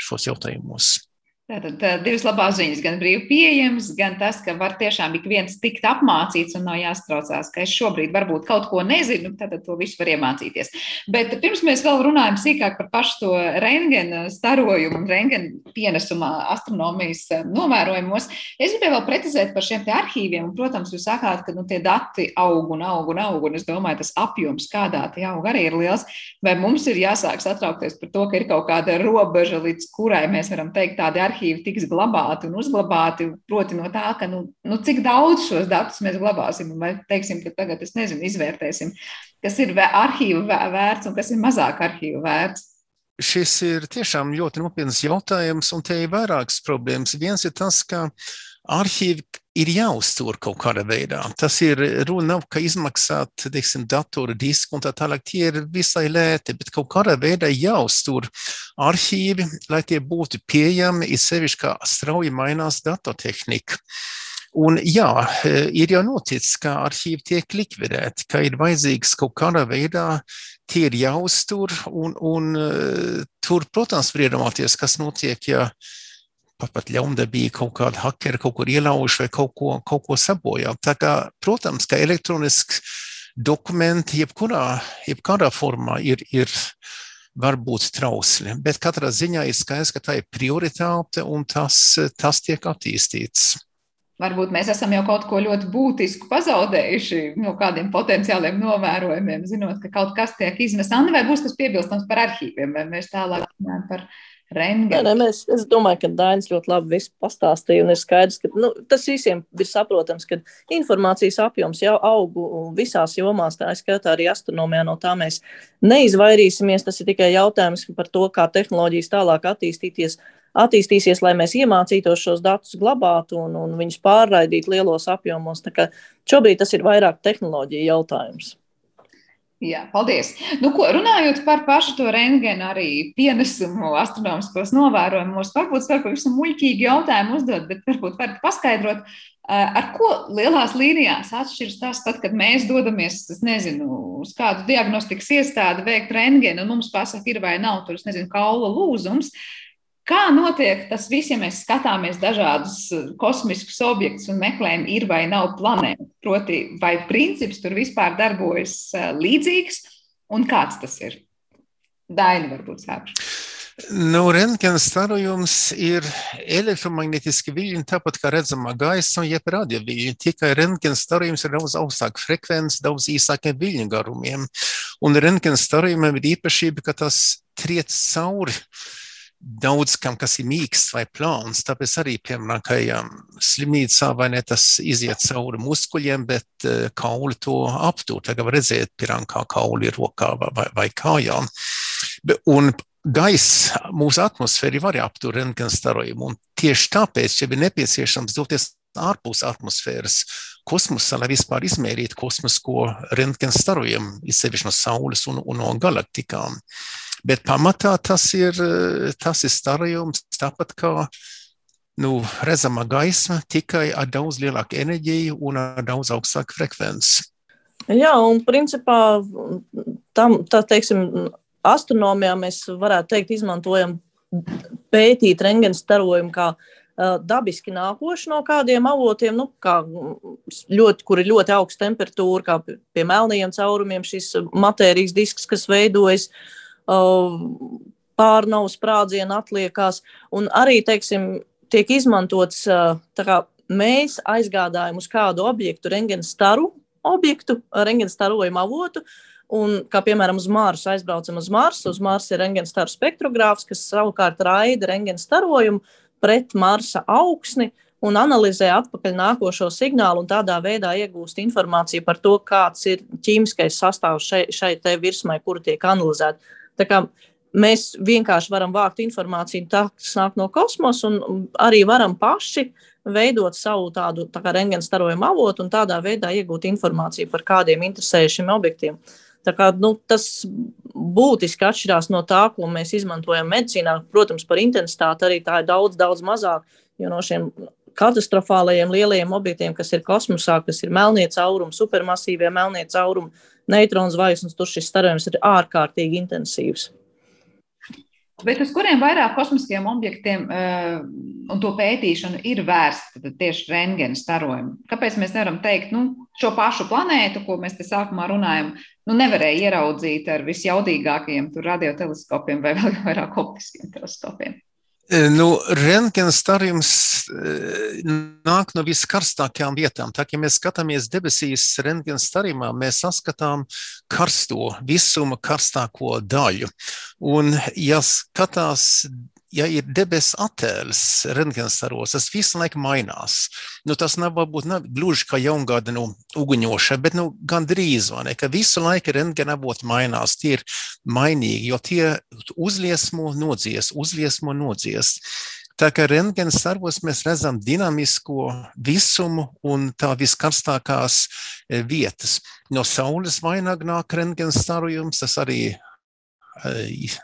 šos jautājumos. Tātad tā, divas labās ziņas, gan brīvi pieejams, gan tas, ka var tiešām ik viens tikt apmācīts un nav jāstraucās, ka es šobrīd varbūt kaut ko nezinu, tad to visu var iemācīties. Bet pirms mēs vēl runājam sīkāk par pašu to rengena starojumu un rengena pienesumā astronomijas eh, novērojumos, es gribēju vēl precizēt par šiem te arhīviem. Un, protams, jūs sakāt, ka nu, tie dati aug un aug un aug, un es domāju, tas apjoms, kādā tie aug, arī ir liels. Vai mums ir jāsāk satraukties par to, ka ir kaut kāda robeža, līdz kurai mēs varam teikt tādi arhīvi? Arhīvi tiks glabāti un uzglabāti, proti no tā, ka nu, nu, cik daudz šos datus mēs glabāsim, vai teiksim, ka tagad, es nezinu, izvērtēsim, kas ir arhīvu vērts un kas ir mazāk arhīvu vērts. Šis ir tiešām ļoti nopietns jautājums, un te ir vairākas problēmas. Viens ir tas, ka arhīvi ir jāuztur kaut kādā veidā. Tas ir runa nav, ka izmaksāt, teiksim, datoru disku un tā tālāk, tie ir visai lēti, bet kaut kādā veidā jāuztur arhīvi, lai tie būtu pieejami, ir sevišķi, kā strauji mainās datortehnika. Un jā, ir jau noticis, ka arhīvi tiek likvidēti, ka ir vajadzīgs kaut kādā veidā, tie ir jāuztur, un, un tur, protams, var iedomāties, kas notiek, ja pat, pat ļaundabīgi kaut kādi hakeri kaut kur ielauž vai kaut ko, kaut ko sabojā. Tā kā, protams, ka elektronisks dokumenti jebkurā, jebkādā formā ir, ir var būt trausli, bet katrā ziņā ir skaidrs, ka tā ir prioritāte un tas, tas tiek attīstīts. Varbūt mēs esam jau kaut ko ļoti būtisku pazaudējuši no kādiem potenciāliem novērojumiem, zinot, ka kaut kas tiek izmests. Anna, vai būs kas piebilstams par arhīviem, vai mēs tālāk runājam par Nē, nē, mēs, es domāju, ka Dainis ļoti labi pastāstīja, ir skaidrs, ka nu, tas visiem ir saprotams, ka informācijas apjoms jau aug visās jomās, tā skaitā arī astronomijā. No tā mēs neizvairīsimies. Tas ir tikai jautājums par to, kā tehnoloģijas tālāk attīstīties, attīstīsies, lai mēs iemācītos šos datus glabāt un, un viņus pārraidīt lielos apjomos. Šobrīd tas ir vairāk tehnoloģija jautājums. Jā, paldies. Nu, ko, runājot par pašu to rentgenu, arī pienesumu astronomiskos novērojumos, varbūt var pavisam muļķīgi jautājumu uzdot, bet varbūt varat paskaidrot, ar ko lielās līnijās atšķiras tas, tad, kad mēs dodamies, es nezinu, uz kādu diagnostikas iestādi veikt rentgenu, un mums pasaka, ir vai nav tur, es nezinu, kaula lūzums. Kā notiek tas viss, ja mēs skatāmies dažādus eh, kosmiskus objektus un meklējam, ir vai nav planēta? Proti, vai princips tur vispār darbojas eh, līdzīgs un kāds tas ir? Daini varbūt sākšu. Nu, Rentgena starojums ir elektromagnētiski viļņi, tāpat kā redzamā gaisa, jeb radioviļņi. Tikai rentgena starojums ir daudz augstāka frekvence, daudz īsākiem viļņu garumiem. Un rentgena starojumam ir īpašība, ka tas triec cauri uh, daudz kam, kas ir mīksts vai plāns. Tāpēc arī, piemēram, ka ja slimnīcā vai ne tas iziet cauri muskuļiem, bet uh, kauli to aptur. Tagad var redzēt, piemēram, kā kauli ir rokā vai, vai, kājām. Un Gaisa mūsu atmosfēra var aptur rentgena starojumu, un tieši tāpēc, ja ir nepieciešams doties ārpus atmosfēras kosmosā, lai vispār izmērītu kosmisko rentgena starojumu, izsevišķi no Saules un, un no galaktikām. Uh, Bet pamatā tas ir, tas ir starojums tāpat kā nu, redzama gaisma, tikai ar daudz lielāku enerģiju un ar daudz augstāku frekvenci. Jā, un principā tam, tā teiksim, astronomijā mēs varētu teikt, izmantojam pētīt rengena starojumu kā uh, dabiski nākoši no kādiem avotiem, nu, kā ļoti, kur ir ļoti augsta temperatūra, kā pie melnajiem caurumiem šis matērijas disks, kas veidojas. Uh, pārnavu sprādzienu atliekās, un arī, teiksim, tiek izmantots, kā mēs aizgādājam uz kādu objektu, rengena staru objektu, rengena starojumu avotu, Un, kā piemēram, uz Marsu aizbraucam uz Marsu. Uz Marsa ir rengena staru spektrogrāfs, kas savukārt raida rengena starojumu pret Marsa augsni un analizē atpakaļ nākošo signālu, un tādā veidā iegūst informāciju par to, kāds ir ķīmiskais sastāvs šai, šai virsmai, kura tiek analizēta. Mēs vienkārši varam vākt informāciju, tā, kas nāk no kosmosa, un arī varam paši veidot savu tādu tā kā rengena starojumu avotu un tādā veidā iegūt informāciju par kādiem interesējušiem objektiem. Tā kā, nu, tas būtiski atšķirās no tā, ko mēs izmantojam medicīnā. Protams, par intensitāti arī tā ir daudz, daudz mazāk, jo no šiem katastrofālajiem lielajiem objektiem, kas ir kosmosā, kas ir melnie caurumi, supermasīvie melnie caurumi, neitronu zvaigznes, tur šis starojums ir ārkārtīgi intensīvs. Bet uz kuriem vairāk kosmiskiem objektiem uh, un to pētīšanu ir vērsta tieši rentgena starojumi? Kāpēc mēs nevaram teikt, nu, šo pašu planētu, ko mēs te sākumā runājam, nu, nevarēja ieraudzīt ar visjaudīgākajiem radioteleskopiem vai vēl vairāk optiskiem teleskopiem? Nu, Rentgena starījums nāk no viskarstākajām vietām. Tā kā ja mēs skatāmies debesīs rentgena starījumā, mēs saskatām karsto, visuma karstāko daļu. Un, ja skatās ja ir debesu attēls rentgenstaros, tas visu laiku mainās. Nu, tas nav varbūt nav gluži kā jaungada nu, uguņoša, bet nu, gan drīz, ne, ka visu laiku rentgena avoti mainās. Tie ir mainīgi, jo tie uzliesmo nodzies, uzliesmo nodzies. Tā kā rentgena staros mēs redzam dinamisko visumu un tā viskarstākās e, vietas. No saules vainag nāk rentgena starojums, tas arī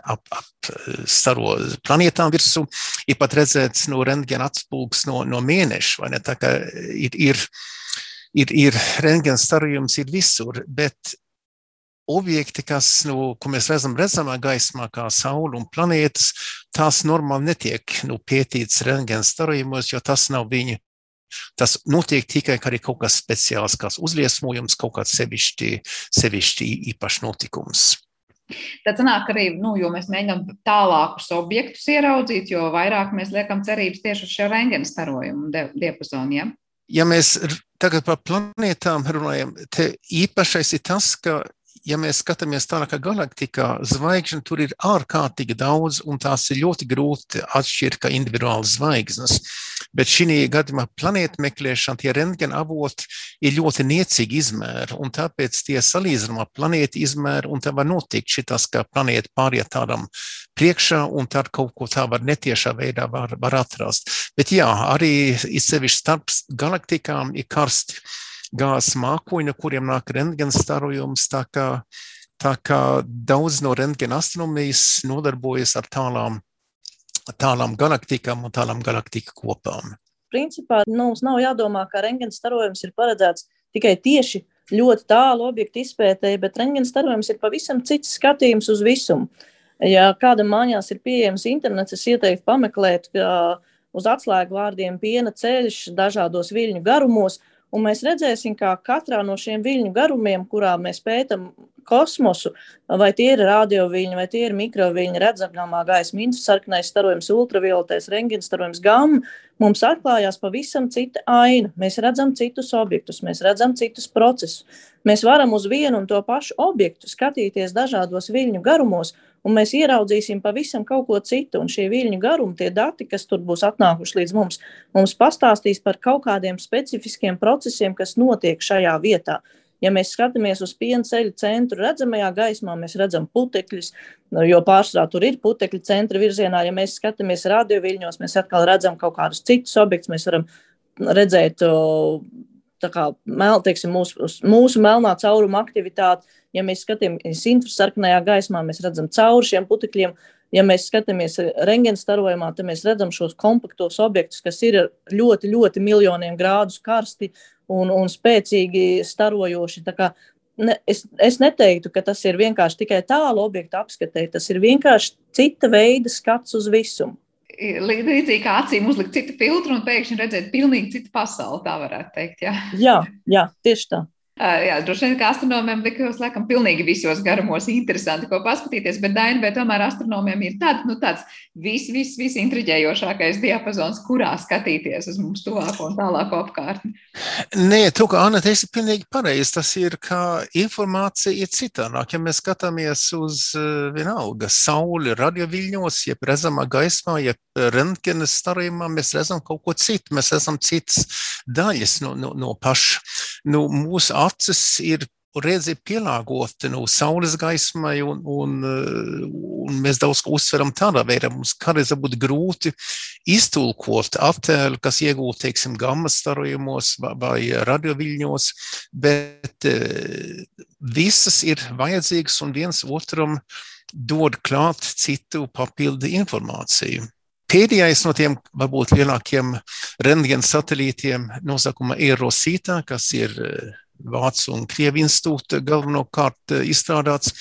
ap, ap staro planētām virsū, ir pat redzēts no rentgena atspūgs no, no mēneša. Tā kā ir, ir, ir, ir rentgena starojums ir visur, bet objekti, kas, nu, ko mēs redzam redzamā gaismā, kā Saule un planētas, tās normāli netiek nu, pētītas rentgena starojumos, jo tas nav viņu Tas notiek tikai arī kaut kas speciāls, kāds uzliesmojums, kaut kāds sevišķi, sevišķi īpašs notikums. Tad sanāk arī, nu, jo mēs mēģinām tālākus objektus ieraudzīt, jo vairāk mēs liekam cerības tieši uz šo rengena starojumu diapazonu. Ja? ja mēs tagad par planētām runājam, te īpašais ir tas, ka ja mēs skatāmies tālākā galaktikā, zvaigžņu tur ir ārkārtīgi daudz, un tās ir ļoti grūti atšķirt kā individuālas zvaigznes. Bet šī gadījumā planētu meklēšana, tie rentgena avoti ir ļoti niecīgi izmēri, un tāpēc tie salīdzinājumā planētu izmēri, un tā var notikt šitas, ka planēta pāriet tādam priekšā, un tad kaut ko tā var netiešā veidā var, var atrast. Bet jā, arī izsevišķi starp galaktikām ir karsti gāzes mākoņi, no kuriem nāk rentgena starojums. Tā kā, tā kā daudz no rentgena astronomijas nodarbojas ar tālām, tālām galaktikām un tālām galaktika kopām. Principā nu, mums nav jādomā, ka rentgena starojums ir paredzēts tikai tieši ļoti tālu objektu izpētēji, bet rentgena starojums ir pavisam cits skatījums uz visumu. Ja kādam mājās ir pieejams internets, es ieteiktu pameklēt uz atslēgu vārdiem piena ceļš dažādos viļņu garumos, Un mēs redzēsim, kā katrā no šiem viļņu garumiem, kurā mēs pētām kosmosu, vai tie ir radioviļņi, vai tie ir mikroviļņi, redzamā gaisma, infrasarkanais starojums, ultravioletais rengens starojums, gamma, mums atklājās pavisam cita aina. Mēs redzam citus objektus, mēs redzam citus procesus. Mēs varam uz vienu un to pašu objektu skatīties dažādos viļņu garumos un mēs ieraudzīsim pavisam kaut ko citu. Un šie viļņu garumi, tie dati, kas tur būs atnākuši līdz mums, mums pastāstīs par kaut kādiem specifiskiem procesiem, kas notiek šajā vietā. Ja mēs skatāmies uz piena ceļa centru redzamajā gaismā, mēs redzam putekļus, jo pārsvarā tur ir putekļi centra virzienā. Ja mēs skatāmies radioviļņos, mēs atkal redzam kaut kādus citus objektus. Mēs varam redzēt kā, mel, teiksim, mūsu, mūsu melnā cauruma aktivitāti Ja mēs skatāmies infrasarkanajā gaismā, mēs redzam cauri šiem putekļiem. Ja mēs skatāmies rentgena starojumā, tad mēs redzam šos kompaktos objektus, kas ir ļoti, ļoti miljoniem grādus karsti un, un spēcīgi starojoši. Ne, es, es neteiktu, ka tas ir vienkārši tikai tālu objektu apskatē, tas ir vienkārši cita veida skats uz visumu. Līdzīgi kā acīm uzlikt citu filtru un pēkšņi redzēt pilnīgi citu pasauli, tā varētu teikt. Jā, jā, jā tieši tā. Jā, droši vien, ka astronomiem likās, laikam, pilnīgi visos garumos interesanti, ko paskatīties, bet Daina, vai tomēr astronomiem ir tād, nu, tāds vis, vis, visintriģējošākais diapazons, kurā skatīties uz mums tuvāko un tālāko apkārtni? Nē, tu, kā Anna, teici pilnīgi pareizi. Tas ir, ka informācija ir citādāk. Ja mēs skatāmies uz vienalga sauli radioviļņos, jeb redzamā gaismā, jeb rentgenes starījumā, mēs redzam kaut ko citu. Mēs redzam citas daļas no, no, no paša. Nu, mūsu acis ir redzi pielāgota nu, saules gaismai, un, un, un mēs daudz ko uzsveram tādā veidā. Mums kādreiz būtu grūti iztulkot attēlu, kas iegūta, teiksim, gamma starojumos vai, vai radioviļņos, bet visas ir vajadzīgas un viens otram dod klāt citu papildu informāciju. Pēdējais no tiem varbūt lielākiem rentgena satelītiem nosakuma Eirosītā, kas ir Vācu un Krievu institūta galvenokārt eh, izstrādāts.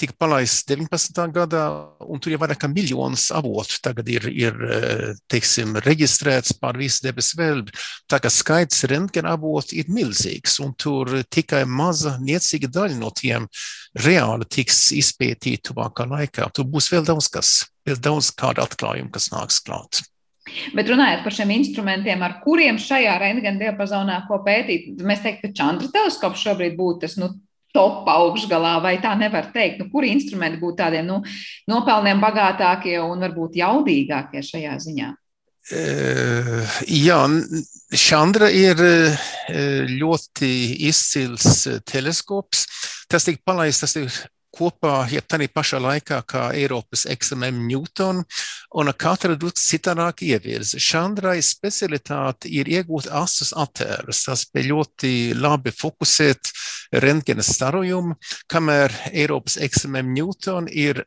Tika palaists 19. gadā, un tur jau vairāk kā miljonus avotu tagad ir, ir eh, teiksim, reģistrēts pār visu debesu vēlbi. Tā kā skaits rentgena avotu ir milzīgs, un tur tikai maza, niecīga daļa no tiem reāli tiks izpētīta tuvākā laikā. Tur būs vēl daudz kas, vēl daudz kādu atklājumu, kas nāks klāt. Bet runājot par šiem instrumentiem, ar kuriem šajā rentgena diapazonā ko pētīt, mēs teiktu, ka Čandra teleskops šobrīd būtu tas nu, top augšgalā, vai tā nevar teikt, nu, kuri instrumenti būtu tādiem nu, nopelniem bagātākie un varbūt jaudīgākie šajā ziņā? Uh, jā, Šandra ir ļoti izcils teleskops. Tas tika palaists, tas ir kopā, ja tā ir pašā laikā kā Eiropas XMM Newton, un katra drusku citādāk ievirza. Šandrai specialitāte ir iegūt asus attēlus. Tas bija ļoti labi fokusēt rentgena starojumu, kamēr Eiropas XMM Newton ir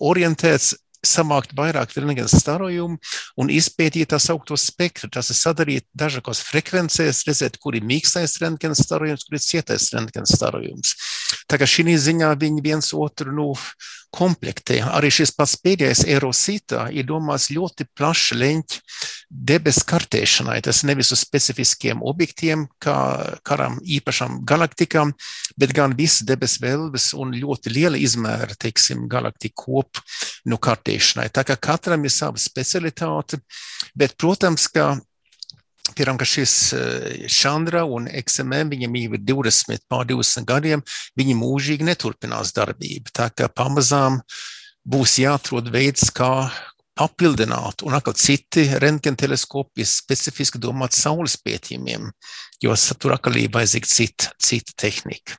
orientēts samākt vairāk rentgena starojumu un izpētīt tā saukto spektru. Tas ir sadarīt dažādos frekvencēs, redzēt, kur ir mīkstais rentgena starojums, kur ir cietais rentgena starojums. Tā kā šī ziņā viņi viens otru nu, komplektē. Arī šis pats pēdējais Eirosītā ir domāts ļoti plaša leņķa debesu kartēšanai. Tas nevis uz specifiskiem objektiem, kā karam īpašām galaktikām, bet gan visas debesu vēlves un ļoti liela izmēra, teiksim, galaktiku kopu nu, kartēšanai. Tā kā katram ir sava specialitāte, bet, protams, ka Piemēram, šis Chandra un XMM, viņam jau ir 20, pār 20 gadiem, viņi mūžīgi neturpinās darbību. Tā kā pamazām būs jāatrod veids, kā papildināt, un atkal citi rentgenteleskopi ir specifiski domāti saules pētījumiem, jo tur atkal ir vajadzīga cita, cita tehnika.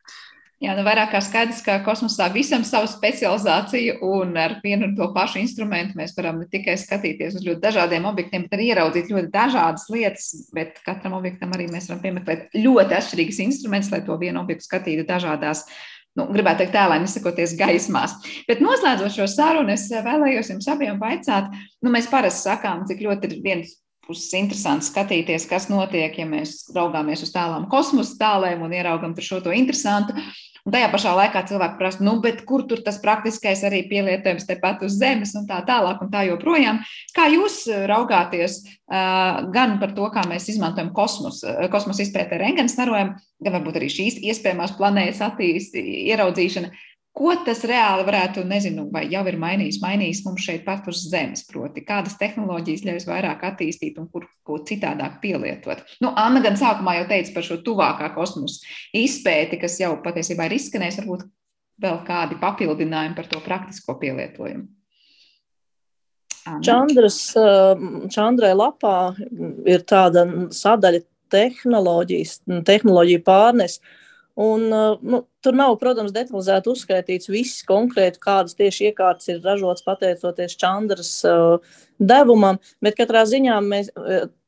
Jā, nu vairāk kā skaidrs, ka kosmosā visam savu specializāciju un ar vienu un to pašu instrumentu mēs varam ne tikai skatīties uz ļoti dažādiem objektiem, bet arī ieraudzīt ļoti dažādas lietas, bet katram objektam arī mēs varam piemeklēt ļoti atšķirīgus instrumentus, lai to vienu objektu skatītu dažādās nu, gribētu teikt, tēlēm izsakoties gaismās. Bet noslēdzot šo sarunu, es vēlējos jums abiem vaicāt, nu, mēs parasti sakām, cik ļoti ir viens puses interesanti skatīties, kas notiek, ja mēs raugāmies uz tālām kosmosa tālēm un ieraugam šo to interesantu. Un tajā pašā laikā cilvēki prasa, nu, kur tur tas praktiskais arī pielietojums tepat uz zemes un tā tālāk un tā joprojām. Kā jūs raugāties uh, gan par to, kā mēs izmantojam kosmosu, kosmosa izpētē rengena starojumu, gan varbūt arī šīs iespējamās planētas attīstīšana, ieraudzīšana, Ko tas reāli varētu, nezinu, vai jau ir mainījis, mainījis mums šeit pat uz Zemes, proti, kādas tehnoloģijas ļaus vairāk attīstīt un kur ko citādāk pielietot. Nu, Anna gan sākumā jau teica par šo tuvākā kosmosa izpēti, kas jau patiesībā ir izskanējis, varbūt vēl kādi papildinājumi par to praktisko pielietojumu. Čandras, um, Čandrai lapā ir tāda sadaļa tehnoloģijas, tehnoloģija pārnes, Un, nu, tur nav, protams, detalizēti uzskaitīts viss konkrēti, kādas tieši iekārtas ir ražotas pateicoties Čandras uh, devumam, bet katrā ziņā mēs,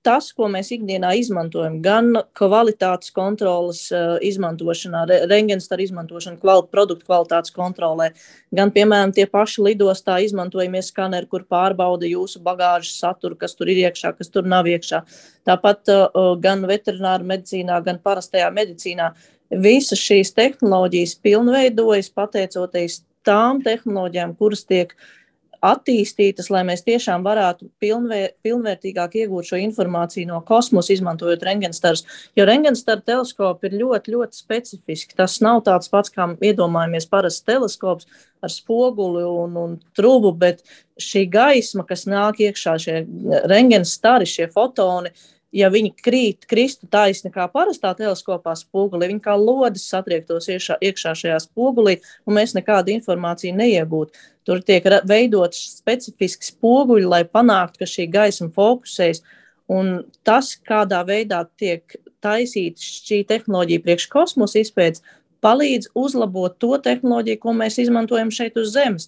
tas, ko mēs ikdienā izmantojam, gan kvalitātes kontrolas uh, izmantošanā, re, rengenstaru izmantošana, kvali, produktu kvalitātes kontrolē, gan, piemēram, tie paši lidostā izmantojamie skaneri, kur pārbauda jūsu bagāžas saturu, kas tur ir iekšā, kas tur nav iekšā. Tāpat uh, gan veterināra medicīnā, gan parastajā medicīnā visas šīs tehnoloģijas pilnveidojas pateicoties tām tehnoloģijām, kuras tiek attīstītas, lai mēs tiešām varētu pilnvēr, pilnvērtīgāk iegūt šo informāciju no kosmosa, izmantojot rengenstarus. Jo rengenstaru teleskopi ir ļoti, ļoti specifiski. Tas nav tāds pats, kā iedomājamies parasts teleskops ar spoguli un, un trubu, bet šī gaisma, kas nāk iekšā, šie rengenstari, šie fotoni, uh, ja viņi krīt, kristu taisni kā parastā teleskopā spogulī, viņi kā lodes satriektos iekšā, iekšā šajā spogulī, un mēs nekādu informāciju neiegūtu. Tur tiek veidot specifiski spoguļi, lai panāktu, ka šī gaisma fokusējas. Un tas, kādā veidā tiek taisīta šī tehnoloģija priekš kosmosa izpētes, palīdz uzlabot to tehnoloģiju, ko mēs izmantojam šeit uz Zemes.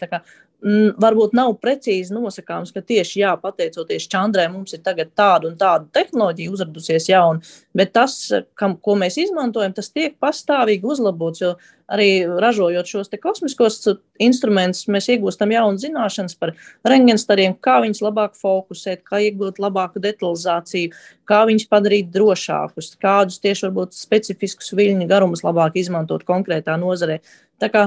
Kā varbūt nav precīzi nosakāms, ka tieši jā, pateicoties Čandrai, mums ir tagad tāda un tāda tehnoloģija uzradusies jauna, bet tas, kam, ko mēs izmantojam, tas tiek pastāvīgi uzlabots, jo arī ražojot šos kosmiskos instrumentus, mēs iegūstam jaunu zināšanas par rengenstariem, kā viņus labāk fokusēt, kā iegūt labāku detalizāciju, kā viņus padarīt drošākus, kādus tieši varbūt specifiskus viļņu garumus labāk izmantot konkrētā nozarē. Tā kā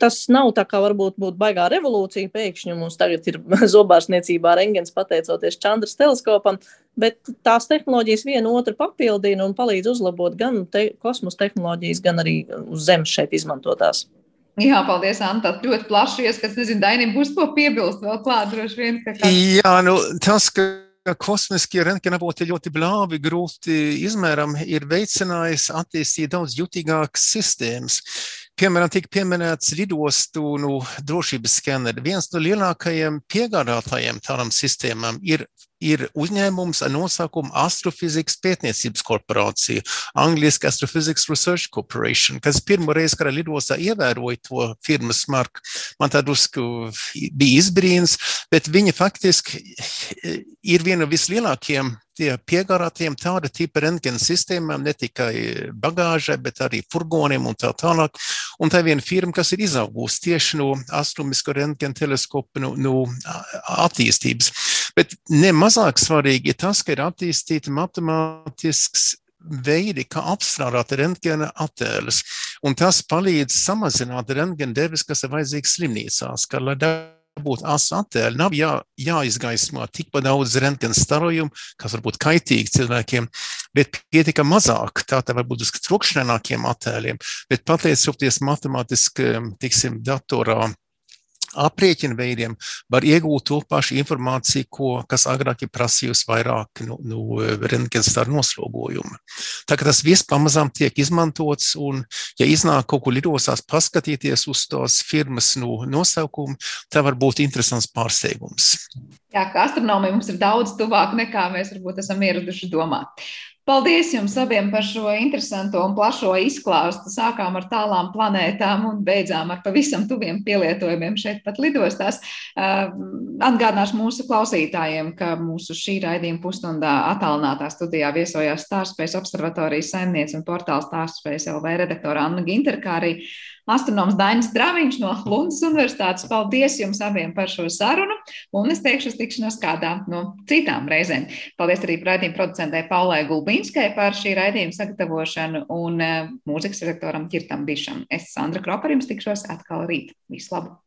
tas nav tā kā varbūt būtu baigā revolūcija. Pēkšņi mums tagad ir zobārstniecībā rengens pateicoties Čandras teleskopam, bet tās tehnoloģijas viena otru papildina un palīdz uzlabot gan te, kosmosa tehnoloģijas, gan arī uz Zemes šeit izmantotās. Jā, paldies, Anta. Ļoti plaši ieskats. Nezinu, Dainim būs ko piebilst vēl klāt droši vien. Kā... Jā, nu tas, ka kosmiskie rentgenavoti ļoti blāvi, grūti izmērami, ir veicinājis attīstīt daudz jutīgākas sistēmas. Piemēram, tika pieminēts lidostu nu, drošības skeneri. Viens no lielākajiem piegādātājiem tādām sistēmām ir ir uzņēmums ar nosaukumu Astrofizikas pētniecības korporācija, angliski Astrophysics Research Corporation, kas pirmo reizi kara lidostā ievēroja to firmas marku. Man tā drusku bija izbrīns, bet viņa faktiski ir viena no vislielākajiem tie piegādātiem tāda tipa rentgena sistēmām, ne tikai bagāžai, bet arī furgoniem un tā tālāk. Un tā ir viena firma, kas ir izaugusi tieši no astronomisko rentgena teleskopu no, no attīstības. Bet nemazāk svarīgi ir tas, ka ir attīstīta matemātisks veidi, kā apstrādāt rentgena attēlus. Un tas palīdz samazināt rentgena devis, kas ir vajadzīgs slimnīcās, ka, būtu asa attēli, nav jā, jāizgaismo tikpat daudz rentgena starojumu, kas var būt kaitīgi cilvēkiem, bet pietika mazāk, tā tā varbūt uz trokšņākiem attēliem, bet pateicoties matemātiski, tiksim, datorā aprēķinu veidiem var iegūt to pašu informāciju, ko, kas agrāk ir prasījusi vairāk no, no rentgenstaru noslogojuma. Tā kā tas viss pamazām tiek izmantots, un, ja iznāk kaut kur lidostās paskatīties uz tos firmas no nosaukumu, tā var būt interesants pārsteigums. Jā, ka astronomija mums ir daudz tuvāk nekā mēs varbūt esam ieraduši domāt. Paldies jums abiem par šo interesanto un plašo izklāstu. Sākām ar tālām planētām un beidzām ar pavisam tuviem pielietojumiem šeit pat lidostās. Atgādināšu mūsu klausītājiem, ka mūsu šī raidījuma pusstundā attālinātā studijā viesojās Stāstspējas observatorijas saimniece un portāls Stāstspējas LV redaktora Anna Ginter, kā arī astronoms Dainis Draviņš no Lundas Universitātes. Paldies jums abiem par šo sarunu, un es teikšu uz tikšanos kādā no citām reizēm. Paldies arī raidījuma producentei Paulai Gulbīnskai par šī raidījuma sagatavošanu un uh, mūzikas redaktoram Kirtam Bišam. Es Sandra Kropa jums tikšos atkal rīt. Visu labu!